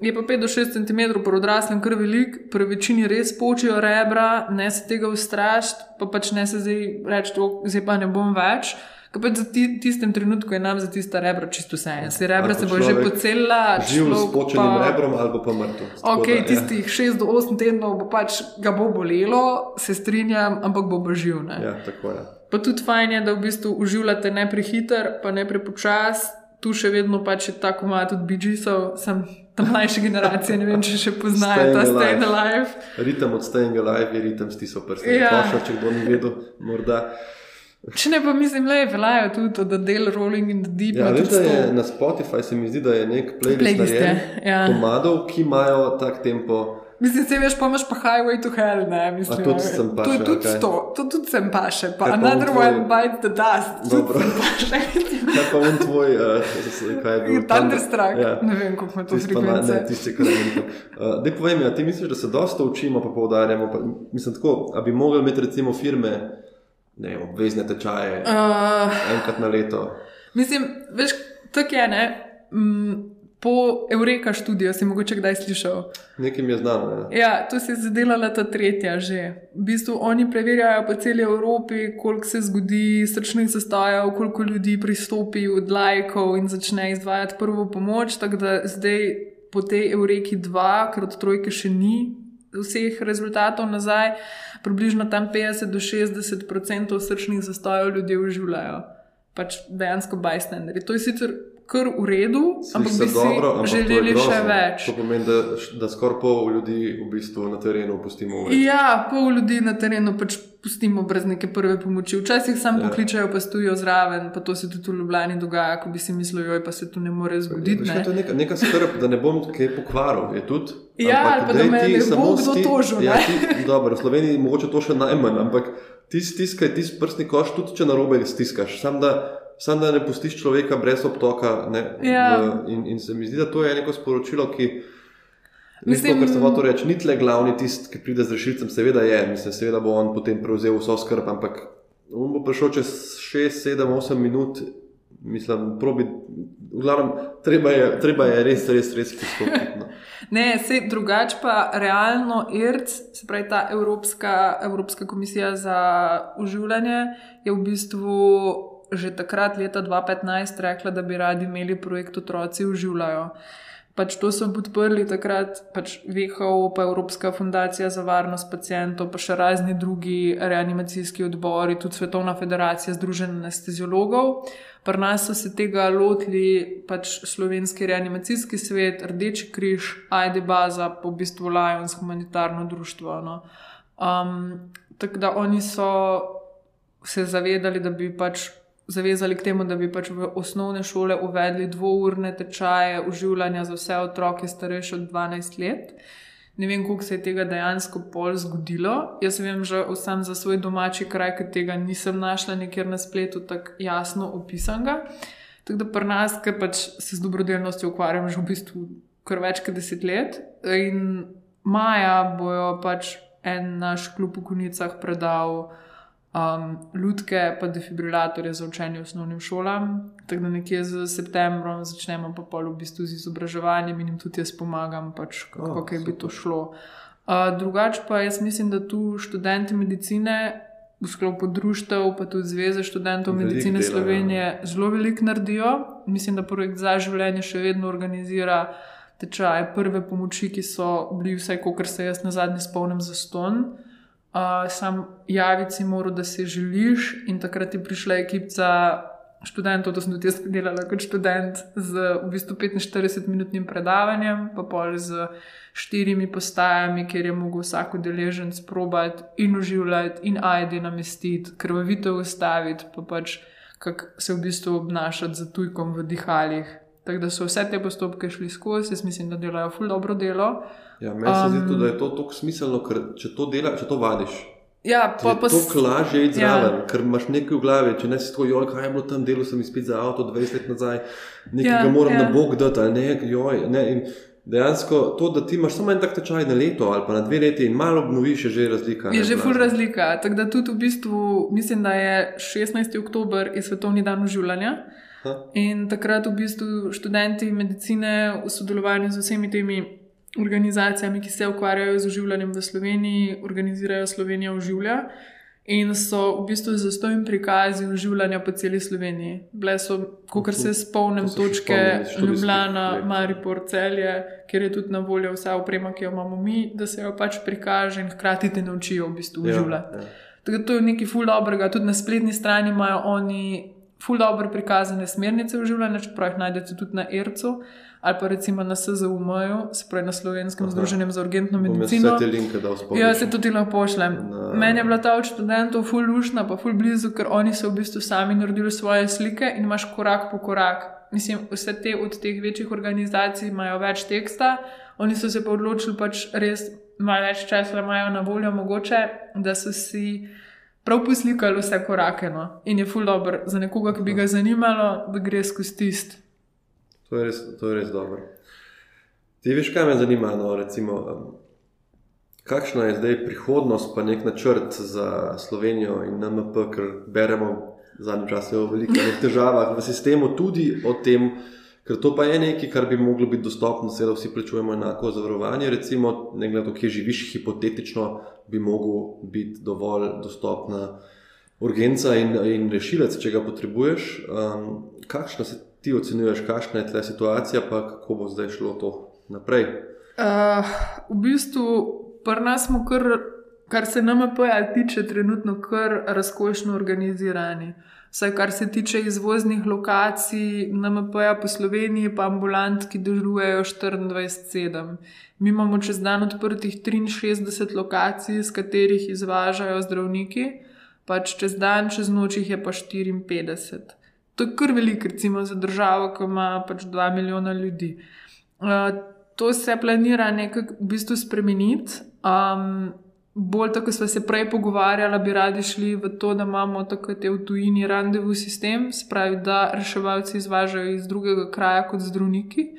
Je pa 5 do 6 cm pri odraslem kar velik, pri večini res počijo rebra, ne se tega ustrašiti, pa pač ne se zdaj reči, "O, zdaj pa ne bom več. Ker pač ti, tistem trenutku je nam za tista rebra čisto vse. en. Se rebra se bo že pocelila, Živ s počenim pa- rebrom ali pa mrtev. Ok, da, ja. tistih 6 do 8 tednov bo pač ga bo bolelo, se strinjam, ampak bo bo živ. Ne? Ja, tako je. Pa tudi fajn je, da v bistvu uživate ne prehiter, pa ne prepočas. Tu še vedno pač je tako malo tudi BG-sov, sem ta mlajša generacija, ne vem, če še poznajo Staying ta Stay Alive. Ritem od Staying Alive je ritem stisov prstov. Ja. Ja. Koša, če kdo ni vedel, morda. Če ne pa mislim, je veljajo tudi od Adele Rolling in the Deep. Ja, veš, da je na Spotify se mi zdi, da je nek playlist, Playlist je, narejen ja. komadov, ki imajo tak tempo. Mislim, se veš, pa imaš pa Highway to Hell, ne mislim. A tudi sem paše, To je tudi okej. sto, to tudi sem pa Kaj pa Another on tvoj- One Bites the Dust. Dobro. Kaj pa on tvoj, uh, kaj je bil? Thunderstruck, Ja. ne vem, kako ima to pa na- Ne, frekvence. tisti, ki je uh, Dej povej mi, a ti misliš, da se dosta učimo, pa poudarjamo? Pa, mislim tako, a bi mogli imeti recimo firme, ne obvezne tečaje Uh, enkrat na leto. Mislim, veš, tako je, ne. Mm, po Eureka študijo si mogoče kdaj slišal. Nekim je znano. Ja. Ja, to se je zadelala ta tretja že. V bistvu oni preverjajo po celi Evropi, koliko se zgodi srčnih zastojev, koliko ljudi pristopi od lajkov in začne izvajati prvo pomoč. Tako da zdaj po tej Eureki 2, ker od trojke še ni vseh rezultatov nazaj, približno tam 50 do 60 odstotkov srčnih zastojev ljudje uživajo. Pač dejansko bajstenderi. To je sicer kar v redu, ampak bi dobro, si ampak želeli še več. To pomeni, da, da skoraj pol ljudi v bistvu na terenu pustimo v redu. Ja, pol ljudi na terenu pač pustimo brez neke prve pomoči. Včasih sam Ja. pokličajo, pa stojijo zraven, pa to se tudi v Ljubljani dogaja, ko bi si mislili, joj, pa se to ne more zgoditi. Ne? to je neka, neka skrb, da ne bom kaj pokvaril. Je tudi. Ja, ali pa da me ne bo kdo tožil, Ja, ti, dobro, v Sloveniji mogoče to še najmanj, ampak ti stiskaj ti prstni koš, tudi če na robe stiskaš. Sam da, sam da ne pustiš človeka brez obtoka. Ne, Ja. v, in, in se mi zdi, da to je neko sporočilo, ki. Mislim, Mislim- to, kar sem hotel reči, ni tle glavni tisti, ki pride z rešilcem, seveda je, mislim, seveda bo on potem prevzel vso skrb, ampak on bo prišel čez 6, 7, 8 minut, mislim, probi, glavnem, treba je, treba je res, res, res pristopiti. No. Ne, se drugače pa realno ERC, se pravi ta Evropska, Evropska komisija za uživanje, je v bistvu že takrat, leta 2015, rekla, da bi radi imeli projekt Otroci uživljajo. Pač to so podprli takrat, pač WHO, pa Evropska fundacija za varnost pacijentov, pa še razni drugi reanimacijski odbori, tudi Svetovna federacija Združenja anesteziologov. Pri nas so se tega lotili pač slovenski reanimacijski svet, Rdeči križ, Ajde Baza, pa v bistvu Lions, humanitarno društvo. No. Um, tako da oni so se zavedali, da bi pač zavezali k temu, da bi pač v osnovne šole uvedli dvourne tečaje uživanja za vse otroke starejše od 12 let. Ne vem, koliko se je tega dejansko pol zgodilo. Jaz vem že vsem za svoj domači kraj, ker tega nisem našla nikjer na spletu tako jasno opisanega. Tako da pri nas, ker pač se z dobrodelnostjo ukvarjam že v bistvu kar več kot deset let. In maja bojo pač en naš klub v Kunicah predal um, lutke, pa defibrilatorje za učenje osnovnim šolam. Tako da nekje z septembrom začnemo pa pol v bistvu z izobraževanjem in jim tudi jaz pomagam, pač kako oh, bi to šlo. Uh, drugače pa jaz mislim, da tu študenti medicine. V sklopu društev, pa tudi Zveze študentov Veliko medicine dela, ja. Slovenije zelo veliko naredijo. Mislim, da projekt za življenje še vedno organizira tečaje prve pomoči, ki so bili vsaj, kot se jaz na zadnji spomnim, za ston. Uh, sam javiti si moral, da si želiš, in takrat je prišla ekipa študentov, to sem tudi jaz delala kot študent, z v bistvu 45-minutnim predavanjem, pa pol z štirimi postajami, kjer je mogel vsak udeležen sprobati in uživati, in ajde namestiti, krvavito ustaviti, pa pač kako se v bistvu obnašati za tujkom v dihalih. Tako da so vse te postopke šli skozi, jaz mislim, da delajo ful dobro delo. Ja, meni se zdi Um, tudi, da je to tako smiselno, ker če to delaš, če to vadiš, Ja, pa, je pa s- to lažje iti Ja. zraven, ker imaš nekaj v glavi. Če ne si tako, joj, kaj je bilo tam, delo sem izpit za avto 20 let nazaj, nekaj Ja, ga moram ja. na bog dati, ali ne, joj. Ne, in dejansko to, da ti imaš samo en tak tečaj na leto ali pa na dve leti in malo obnoviš, je že razlika. Je ne, že ful razlika. Tako da tudi v bistvu mislim, da je 16. oktober je svetovni dan uživanja. Ha. In takrat v bistvu študenti medicine v sodelovanju z vsemi temi organizacijami, ki se ukvarjajo z uživljanjem v Sloveniji, organizirajo Slovenija uživlja. In so v bistvu zastojni prikazi uživanja po celi Sloveniji. Bile so, kot se spomnim, To točke spomnim Ljubljana, let. Maripor, Celje, kjer je tudi na voljo vsa oprema, ki jo imamo mi, da se jo pač prikaže in hkrati te naučijo v bistvu Ja, uživljati. ja. Tako da to je nekaj ful dobrega. Tudi na spletni strani imajo oni ful dobro prikazane smernice uživljanja, čeprav jih najdete tudi na ERC-u ali pa recimo na SZUM-ju, se pravi na Slovenskem Aha. združenju za urgentno medicino. Vse te linke dal spomniti. Ja, se tudi lahko pošljem. Na- Meni je bila ta od študentov ful lušna, pa ful blizu, ker oni so v bistvu sami naredili svoje slike in imaš korak po korak. Mislim, vse te od teh večjih organizacij imajo več teksta, oni so se pa odločili pač res malo več časa imajo na voljo, mogoče, da so si prav poslikali vse korake. No. In je ful dobro za nekoga, ki bi ga zanimalo, da gre skozi tist. To je res, to je res dobro. Ti veš, kaj me zanima? No, recimo, kakšna je zdaj prihodnost, pa nek načrt za Slovenijo in NMP, ker beremo v zadnjem času o velikih težavah v sistemu, tudi o tem, ker to pa je nekaj, kar bi moglo biti dostopno, seveda vsi plačujemo enako zavarovanje. Recimo, ne glede na to, kje živiš, hipotetično bi mogel biti dovolj dostopna urgenca in, in rešilec, če ga potrebuješ. Um, kakšna se ti ocenjuješ, kakšna je ta situacija, pa kako bo zdaj šlo to naprej? Uh, v bistvu, pri nas smo, kar, kar se NMP-ja tiče, trenutno kar razkošno organizirani. Vsaj kar se tiče izvoznih lokacij, NMP-ja po Sloveniji, pa ambulant, ki delujejo 24-7. Mi imamo čez dan odprtih 63 lokacij, z katerih izvažajo zdravniki, pač čez dan, čez noč jih je pa 54. To je kar veliko, recimo za državo, ki ima pač 2 milijona ljudi. Uh, to se planira nekako v bistvu spremeniti. Um, bolj tako smo se prej pogovarjali, bi radi šli v to, da imamo tako te v tujini randevu sistem, spravi, da reševalci izvažajo iz drugega kraja kot zdravniki,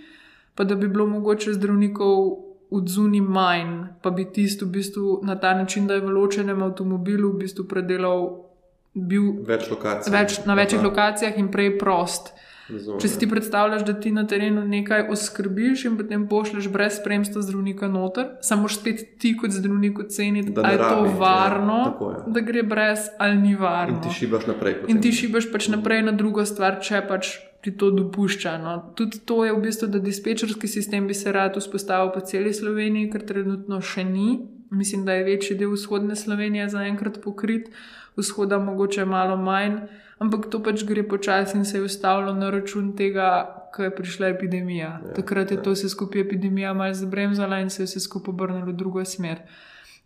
pa da bi bilo mogoče zdravnikov odzuni manj, pa bi tisto v bistvu na ta način, da je v ločenem avtomobilu v bistvu predelal. Več lokacij. Več, na večjih lokacijah in prej prost. Razumem. Če si ti predstavljaš, da ti na terenu nekaj oskrbiš in potem pošleš brez spremstva zdravnika noter, samo spet ti kot zdravnik oceniti, da je to ja, varno, ja, je. da gre brez ali ni varno. In ti šibaš naprej. Potem. In ti šibaš pač naprej na drugo stvar, če pač ti to dopušča. No. Tudi to je v bistvu, da dispečerski sistem bi se rad vzpostavil po celi Sloveniji, ker trenutno še ni. Mislim, da je večji del vzhodne Slovenije zaenkrat pokrit, vzhoda mogoče malo manj ampak to pač gre počasi in se je ustavilo na račun tega, ko je prišla epidemija. Ja, Takrat je ja. to vse skupaj epidemija malo zabremzala in se je vse skupaj obrnilo v drugo smer.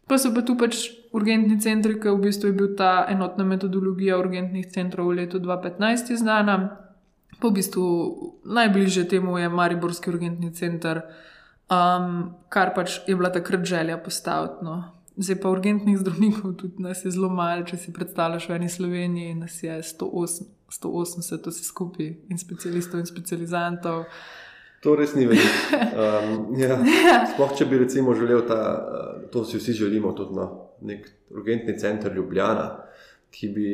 Pa so pa tu pač urgentni centri, ki v bistvu je bil ta enotna metodologija urgentnih centrov v letu 2015 znana. Po v bistvu najbližje temu je Mariborski urgentni center, um, kar pač je bila takrat želja postaviti. No. Zdaj pa urgentnih zdravnikov tudi nas je zelo malo, če si predstavljaš v eni Sloveniji, nas je 108, 180 vsi skupaj in specialistov in specializantov. To res ni veliko. Um, ja. Sploh če bi recimo želel ta, uh, to si vsi želimo, tudi na no, nek urgentni center Ljubljana ki bi,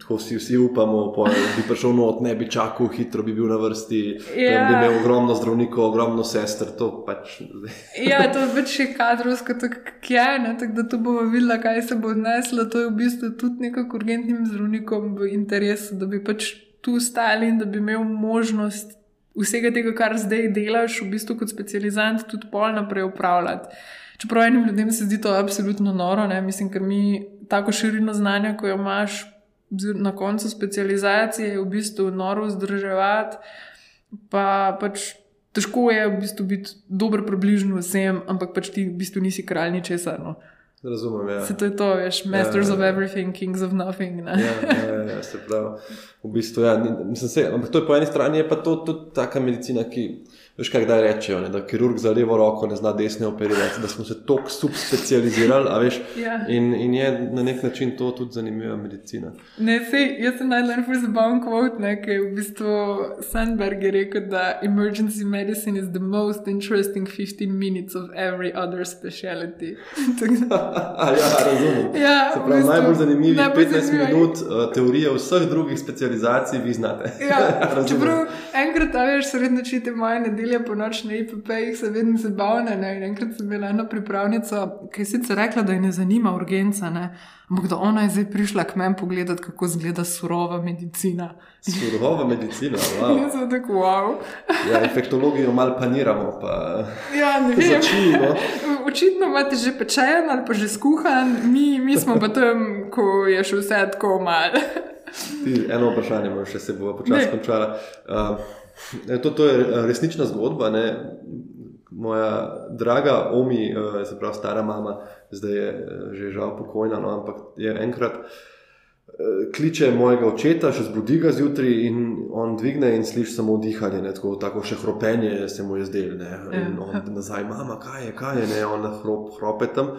tako vsi, vsi upamo, da bi prišel not, ne bi čakal, hitro bi bil na vrsti, ja. da bi imel ogromno zdravnikov, ogromno sester. To pač. ja, to je pač še kadrovsko, tako je, ne, tako da to bomo videli, kaj se bo odneslo. To je v bistvu tudi nekako urgentnim zdravnikom v interesu, da bi pač tu stali in da bi imel možnost. Vsega tega, kar zdaj delaš, v bistvu kot specializant, tudi pol naprej upravljati. Čeprav enim ljudem se zdi to absolutno noro, ne? mislim, ker mi tako širino znanja, ko jo imaš na koncu specializacije, je v bistvu noro vzdrževati. Pa pač težko je v bistvu biti dober približno vsem, ampak pač ti v bistvu nisi kralj ničesar. No? Razumem. Ja. Se to je to, veš, masters ja, of everything, kings of nothing. Ja, ja, ja, se pravi. V bistvu, ja, mislim, se, ampak to je po eni strani, je pa to tudi taka medicina, ki. Veš, kaj kdaj rečejo, ne? da kirurg za levo roko ne zna desne operirati, da smo se tako subspecializirali. Ja. In, in je na nek način to tudi zanimiva medicina. Ne, sej, jaz sem najdel en zabavn quote, ki je v bistvu Sandberg je rekel, da emergency medicine is the most interesting 15 minutes of every other specialty. ja, razumem. Ja, pravi, bistvu, najbolj zanimivih najbolj 15 zanimiv. minut uh, teorije vseh drugih specializacij vi znate. ja, čeprav enkrat, veš, srednje čite moje nedelje nedelje po noč na IPP-jih se vedno zabavne. Ne? Enkrat sem bila ena pripravnica, ki je sicer rekla, da je ne zanima urgenca, ne? ampak da ona je zdaj prišla k meni pogledati, kako izgleda surova medicina. Surova medicina, wow. Jaz sem tako wow. ja, efektologijo mal paniramo, pa ja, ne vem. Začimo. Očitno imate že pečen ali pa že skuhan, mi, mi smo pa tam, ko je še vse tako mal. Eno vprašanje, še se bo počasi končala. Uh, To, to je eh, resnična zgodba. Ne? Moja draga Omi, eh, se pravi stara mama, zdaj je eh, že žal pokojna, no, ampak je enkrat kliče mojega očeta, še zbudi ga zjutraj in on dvigne in sliši samo dihanje, ne, tako, tako še hropenje se mu je zdelo. In ja. on nazaj, mama, kaj je, kaj je, ne, on hrop, hrope tam.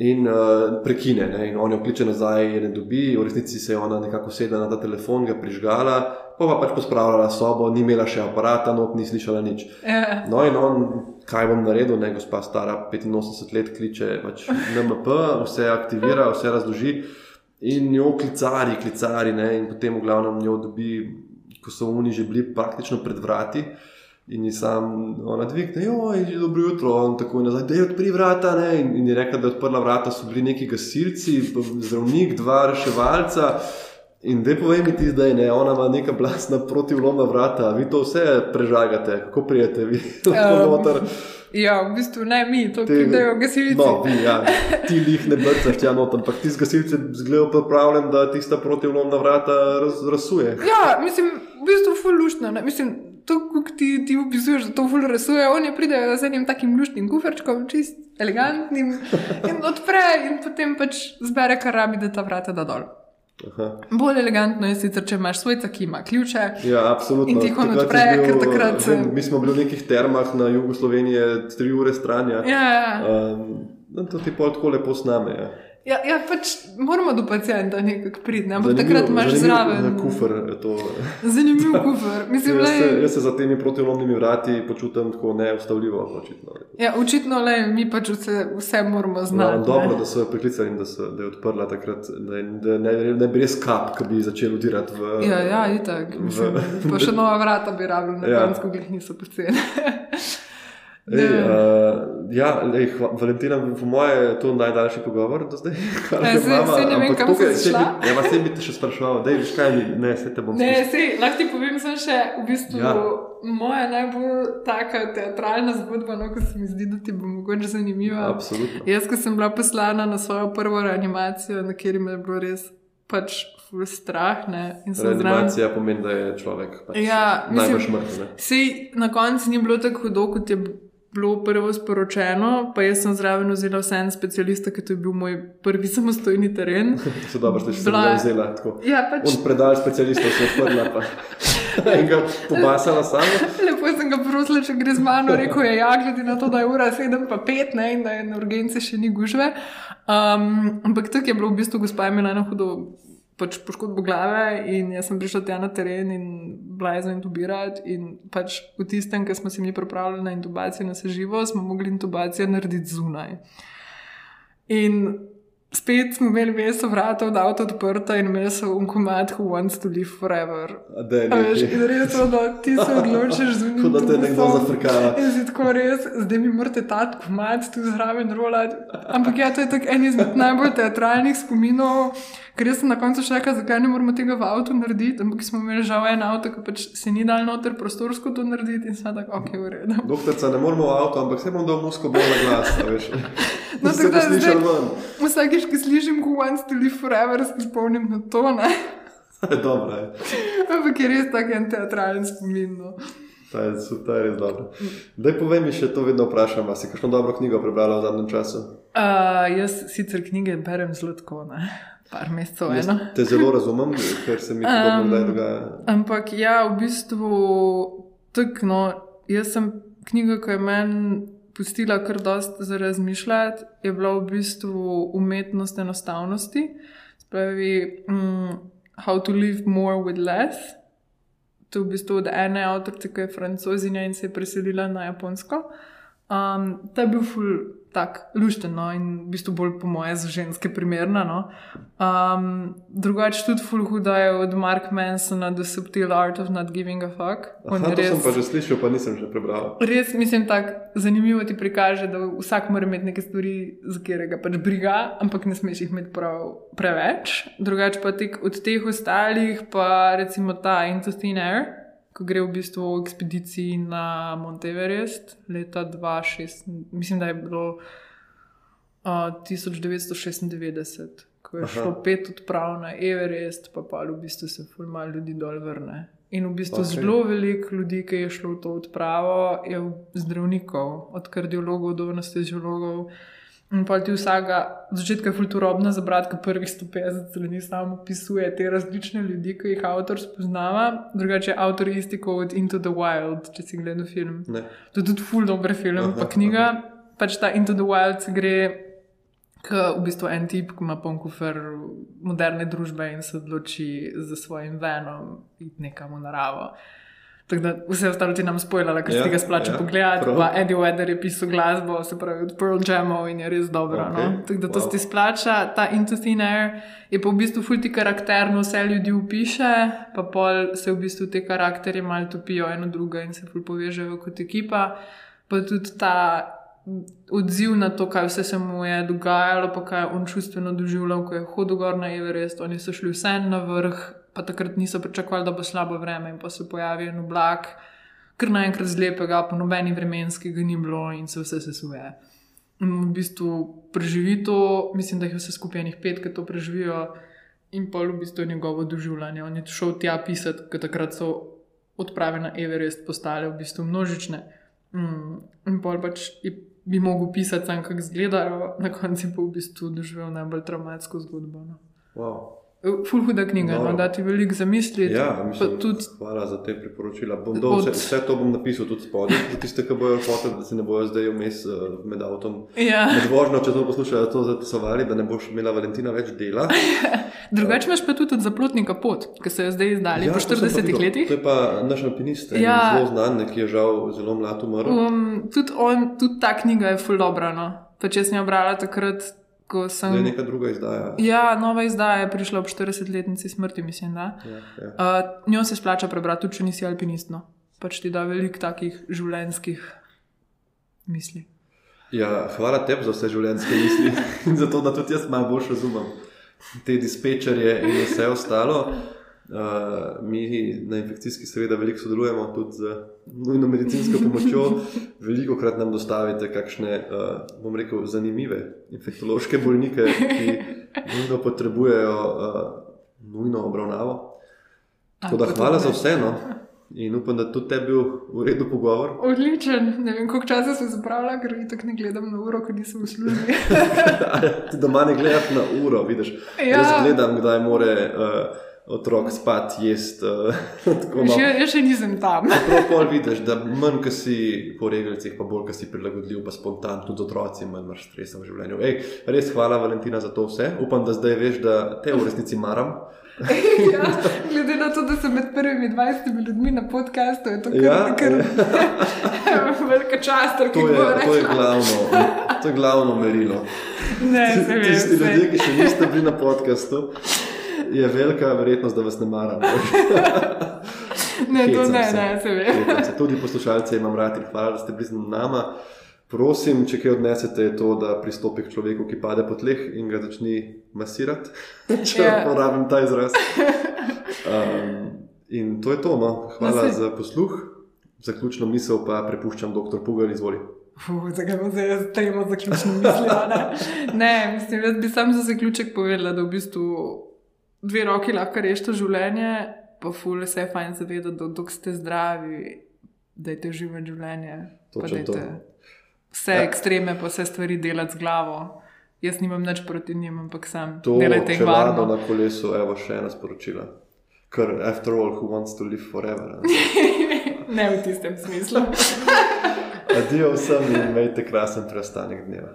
In uh, prekine, ne? in on jo kliče nazaj, je ne dobi, v resnici se je ona nekako sedela na ta telefon, ga prižgala, pa pa pač pospravljala sobo, ni imela še aparata, not ni slišala nič. Yeah. No, in on, kaj bom naredil, ne, gospa stara 85 let, kliče pač NMP, vse aktivira, vse razloži in njo klicari, klicari, ne, in potem v glavnem njo dobi, ko so oni že bili praktično pred vrati. In je sam ona dvigne, jo, je že dobro jutro, on tako nazaj, da je odprl vrata. Ne? In je rekla, da je odprla vrata, so bili neki gasilci, zdravnik, dva reševalca. In da povej mi ti zdaj, ne, ona ima neka blasna protivlomna vrata, vi to vse prežagate, kako prijete vi lahko Um, noter. Ja, v bistvu ne mi, to pridejo gasilci. No, vi, ja, ti jih ne brcaš tja noter, ampak ti z gasilcem zgledajo pripravljen, da tista protivlomna vrata raz, razsuje. Ja, mislim, v bistvu ful luštno. Ne? Mislim, to, kako ti, ti opisuješ, da to ful resuje, oni pridejo z enim takim luštnim kuferčkom, čist elegantnim in odpre in potem pač zbere, kar rabi, da ta vrata da dol. Aha. Bolj elegantno je sicer, če imaš svojca, ki ima ključe. Ja, absolutno. In ti jih on odpre, ker takrat vem, Mi smo bili v nekih termah na jugu Slovenije, tri ure stranja. Ja, ja. Um, to ti pol tako lepo sname. Ja. Ja, ja, pač moramo do pacijenta nekako priti, ne? ampak takrat imaš zraven. eh, Kufer, je to. Zanimiv kufer. Mislim, Jaz se, jaz se za temi protilomnimi vrati počutim tako neustavljivo. Očitno. ja, očitno le, mi pač vse, vse moramo Ja, znati. dobro, ne. da so jo priklicali in da, so, da je odprla takrat, da, da ne, ne bi res kap, ki bi začel udirati v. Ja, ja, itak. Mislim, pa še nova vrata bi rabili, na Ja. koncu, ko jih niso poceni. Ej, uh, ja, lej, hva, Valentina, po moje je to najdaljši pogovor do zdaj. kar Ja, ga saj- imava, saj ne vem, sem saj šla. bi- Ja, vas ne bi te še spraševal, da veš kaj mi, ne, se te bom Ne, spustil. sej, lahko ti povem, sem še v bistvu Ja. ja. moja najbolj taka teatralna zgodba, no, ko se mi zdi, da ti bo mogoče zanimiva. Absolutno. Jaz, ko sem bila poslana na svojo prvo reanimacijo, na kateri me je bilo res pač strah, ne. Reanimacija pomeni, da je človek pač Ja, najbolj mrtev. Na koncu ni bilo tako hudo, kot je bilo prvo sporočeno, pa jaz sem zraven vzela vse en specialista, ker to je bil moj prvi samostojni teren. Se dobro, da si se Bila- ga vzela tako. Ja, pač On predal specialistov se odprla pa. In ga pobasala sama. lepo sem ga prosila, če gre z mano, rekel je, ja, glede na to, da je ura 7 pa 5 ne, in da je na urgenci še ni gužve. Um, ampak tako je bilo v bistvu, gospa je imela eno hudo. Pač poškodbo glave, in jaz sem prišla tja na teren in bila je za intubirati. In pač v tistem, ki smo se mi pripravljali na intubacijo na seživo, smo mogli intubacijo narediti zunaj. In spet smo imeli mesto vrata od avta odprta in imeli so unkomat, who wants to live forever. A Da je veš, in res je, da ti se odločiš z unim. Kot da te nekdo zafrkava. In si tako res, zdaj mi morate ta komat tu zraven rolati. Ampak ja, to je tako en izmed najbolj teatralnih spominov, ker jaz sem na koncu še rekla, zakaj ne moramo tega v avtu narediti, ampak smo imeli žal en avto, ki pač se ni dal noter prostorsko to narediti in sem tako, ok, v redu. Doktorica, ne moramo v avto, ampak se bom dal musko bolj na glas, veš. No, tako da zdaj- ven. Vsakiš, ki slišim, who wants to live forever, se spomnim na to, ne? Dobro je. Ampak je res tak en teatralen spomin. No. Ta je, ta je res dobro. Daj povej mi še to vedno vprašam, a si kakšno dobro knjigo prebrala v zadnjem času? Uh, jaz sicer knjige berem zelo tako, ne? Par mesecev Jaz te zelo razumem, ker se mi podobno kdaj dogaja. Ampak ja, v bistvu tako. No, jaz sem knjiga, ki je meni pustila kar dost za razmišljati, je bila v bistvu umetnost enostavnosti. Spravi, um, How to live more with less. To je v bistvu od ene avtorice, ki je francozinja in se je preselila na Japonsko. Um, ta je bil ful tak lušten no, in v bistvu bolj po moje za ženske primerna. No. Um, drugače tudi ful huda je od Mark Mansona The Subtle Art of Not Giving a Fuck. On Aha, je to sem res, pa že slišal, pa nisem še prebral. res mislim tako zanimivo ti prikaže, da vsak mora imeti neke stvari, za katerega pač briga, ampak ne smeš jih imeti prav preveč. Drugače pa tek, od teh ostalih pa recimo ta Into Thin Air. Ko gre v bistvu v ekspediciji na Monteverest leta 2006, mislim, da je bilo uh, 1996, ko je Aha. šlo pet odprav na Everest, pa pa v bistvu se fulma ljudi dol vrne. In v bistvu Ok. okay. zelo veliko ljudi, ki je šlo v to odpravo, je zdravnikov, od kardiologov do anesteziologov. In pa ti vsaka, od začetka je fulturobna zabrati, ker prvih 150 strani samo opisuje te različne ljudi, ki jih avtor spoznava. Drugače je avtor isti kot Into the Wild, če si gledal film. Ne. To je tudi ful dober film, Aha, aha, pa knjiga. Pač ta Into the Wild gre, k v bistvu en tip, ki ima poln kufer moderne družbe in se odloči za svojim venom iti nekam v naravo. Tako da vse ostalo ti nam spojljala, ker Ja, si ga splača ja, pogledati. prav. Pa Eddie Vedder je pisal glasbo, se pravi od Pearl Jamov in je res dobro. Ok, Okay, no? Tako da to wow. ti splača. Ta Into Thin Air je pa v bistvu fulti karakterno, vse ljudi upiše, pa pol se v bistvu te karakterje malo topijo eno drugo in se ful povežejo kot ekipa. Pa tudi ta odziv na to, kaj vse se mu je dogajalo, pa kaj je on čustveno doživljal, ko je hodil gor na Everest, oni so šli vse na vrh, pa takrat niso pričakovali, da bo slabo vreme in pa se pojavi en oblak, kar naenkrat z lepega, pa nobeni vremenski ga ni bilo in se vse sesuje. In v bistvu preživi to, mislim, da jih vse skupaj enih pet, ki to preživijo, in pa v bistvu njegovo doživljanje. On je šel tja pisati, ker takrat so odprave na Everest postale v bistvu množične. Mm, in pa pač je, bi mogel pisati, kako izgledajo, na koncu pa v bistvu doživel najbolj traumatsko zgodbo. No. Wow. Ful huda knjiga, no, da ti veliko zamisliti. Ja, mislim, tudi... Hvala za te priporočila. Dol, od... vse, vse to bom napisal tudi spodaj, za tiste, ki bojo hoteli, da se ne bojo zdaj vmes uh, med avtom. Ja. Med vožnjo, če to poslušajo, to zapisovali, da ne boš imela Valentina več dela. Drugače imaš pa tudi od zaplotnika pot, ki so jo zdaj izdali ja, po 40 letih. To je pa naš alpinist, ja. zelo znan, ki je žal zelo mlad umrl. Um, tudi, on, tudi ta knjiga je ful dobro. No. Pa če sem jo brala takrat ko sem. Je neka druga izdaja. Ja, nova izdaja je prišla ob 40-letnici smrti, mislim. Ja, ja. Uh, njo se splača prebrati, tudi če nisi alpinist. No. Pač ti da veliko takih življenjskih misli. Ja, hvala tebi za vse življenjske misli in za to, da tudi jaz malo bolj razumem te dispečerje in vse ostalo. Uh, mi na infekcijski, seveda, veliko sodelujemo tudi z nujno medicinsko pomočjo. Veliko krat nam dostavite kakšne, uh, bom rekel, zanimive infektološke bolnike, ki nujno potrebujejo uh, nujno obravnavo. Tako da hvala za vse. No. In upam, da tudi tebi bil v redu pogovor. Odličen. Ne vem, koliko časa sem zapravila, ker ti tako ne gledam na uro, ko nisem v službi. ti doma ne gledaš na uro, vidiš. Ja. Jaz gledam, kdaj more. Uh, otrok spati, jesti. Uh, že, jaz še nisem tam. Pravno vidiš, da manj, ki si po regalcih, pa bolj, ki si prilagodljiv, pa spontan, tudi otroci, manj imaš stresa v življenju. Ej, res hvala, Valentina, za to vse. Upam, da zdaj veš, da te v resnici maram. ja, glede na to, da sem med prvimi 20 ljudmi na podkastu, je to kar, ja, kar ja. velika čast, ki to je, to je glavno. To je glavno merilo. Ne, ne, ne. Tisti ljudje, ki še niste bili na podkastu, je velika verjetnost, da vas ne maram. ne, to ne, se. ne, se ve. Tudi poslušalce imam rad in hvala, da ste bili z nami. Prosim, če kaj odnesete, je to, da pristopi k človeku, ki pade po tleh in ga začne masirati, če yeah. Ja. uporabim ta izraz. Um, in to je to. No. Hvala Nasi. za posluh. Zaključno misel pa prepuščam dr. Pugal, izvoli. Zakaj pa zdaj jaz temo zaključno misel? Ne? ne, mislim, jaz bi sam za zaključek povedala, da v bistvu dve roki lahko rešite življenje, pa fulje se je fajn zavedati, da dok ste zdravi, da je to živo življenje. Vse ja. ekstreme, pa vse stvari delati z glavo. Jaz nimam nič proti njim, ampak sam to delajte jih varno. Na kolesu, evo še ena sporočila. Ker, after all, who wants to live forever? ne v tistem smislu. Adijo vsem in imejte krasen preostanek dneva.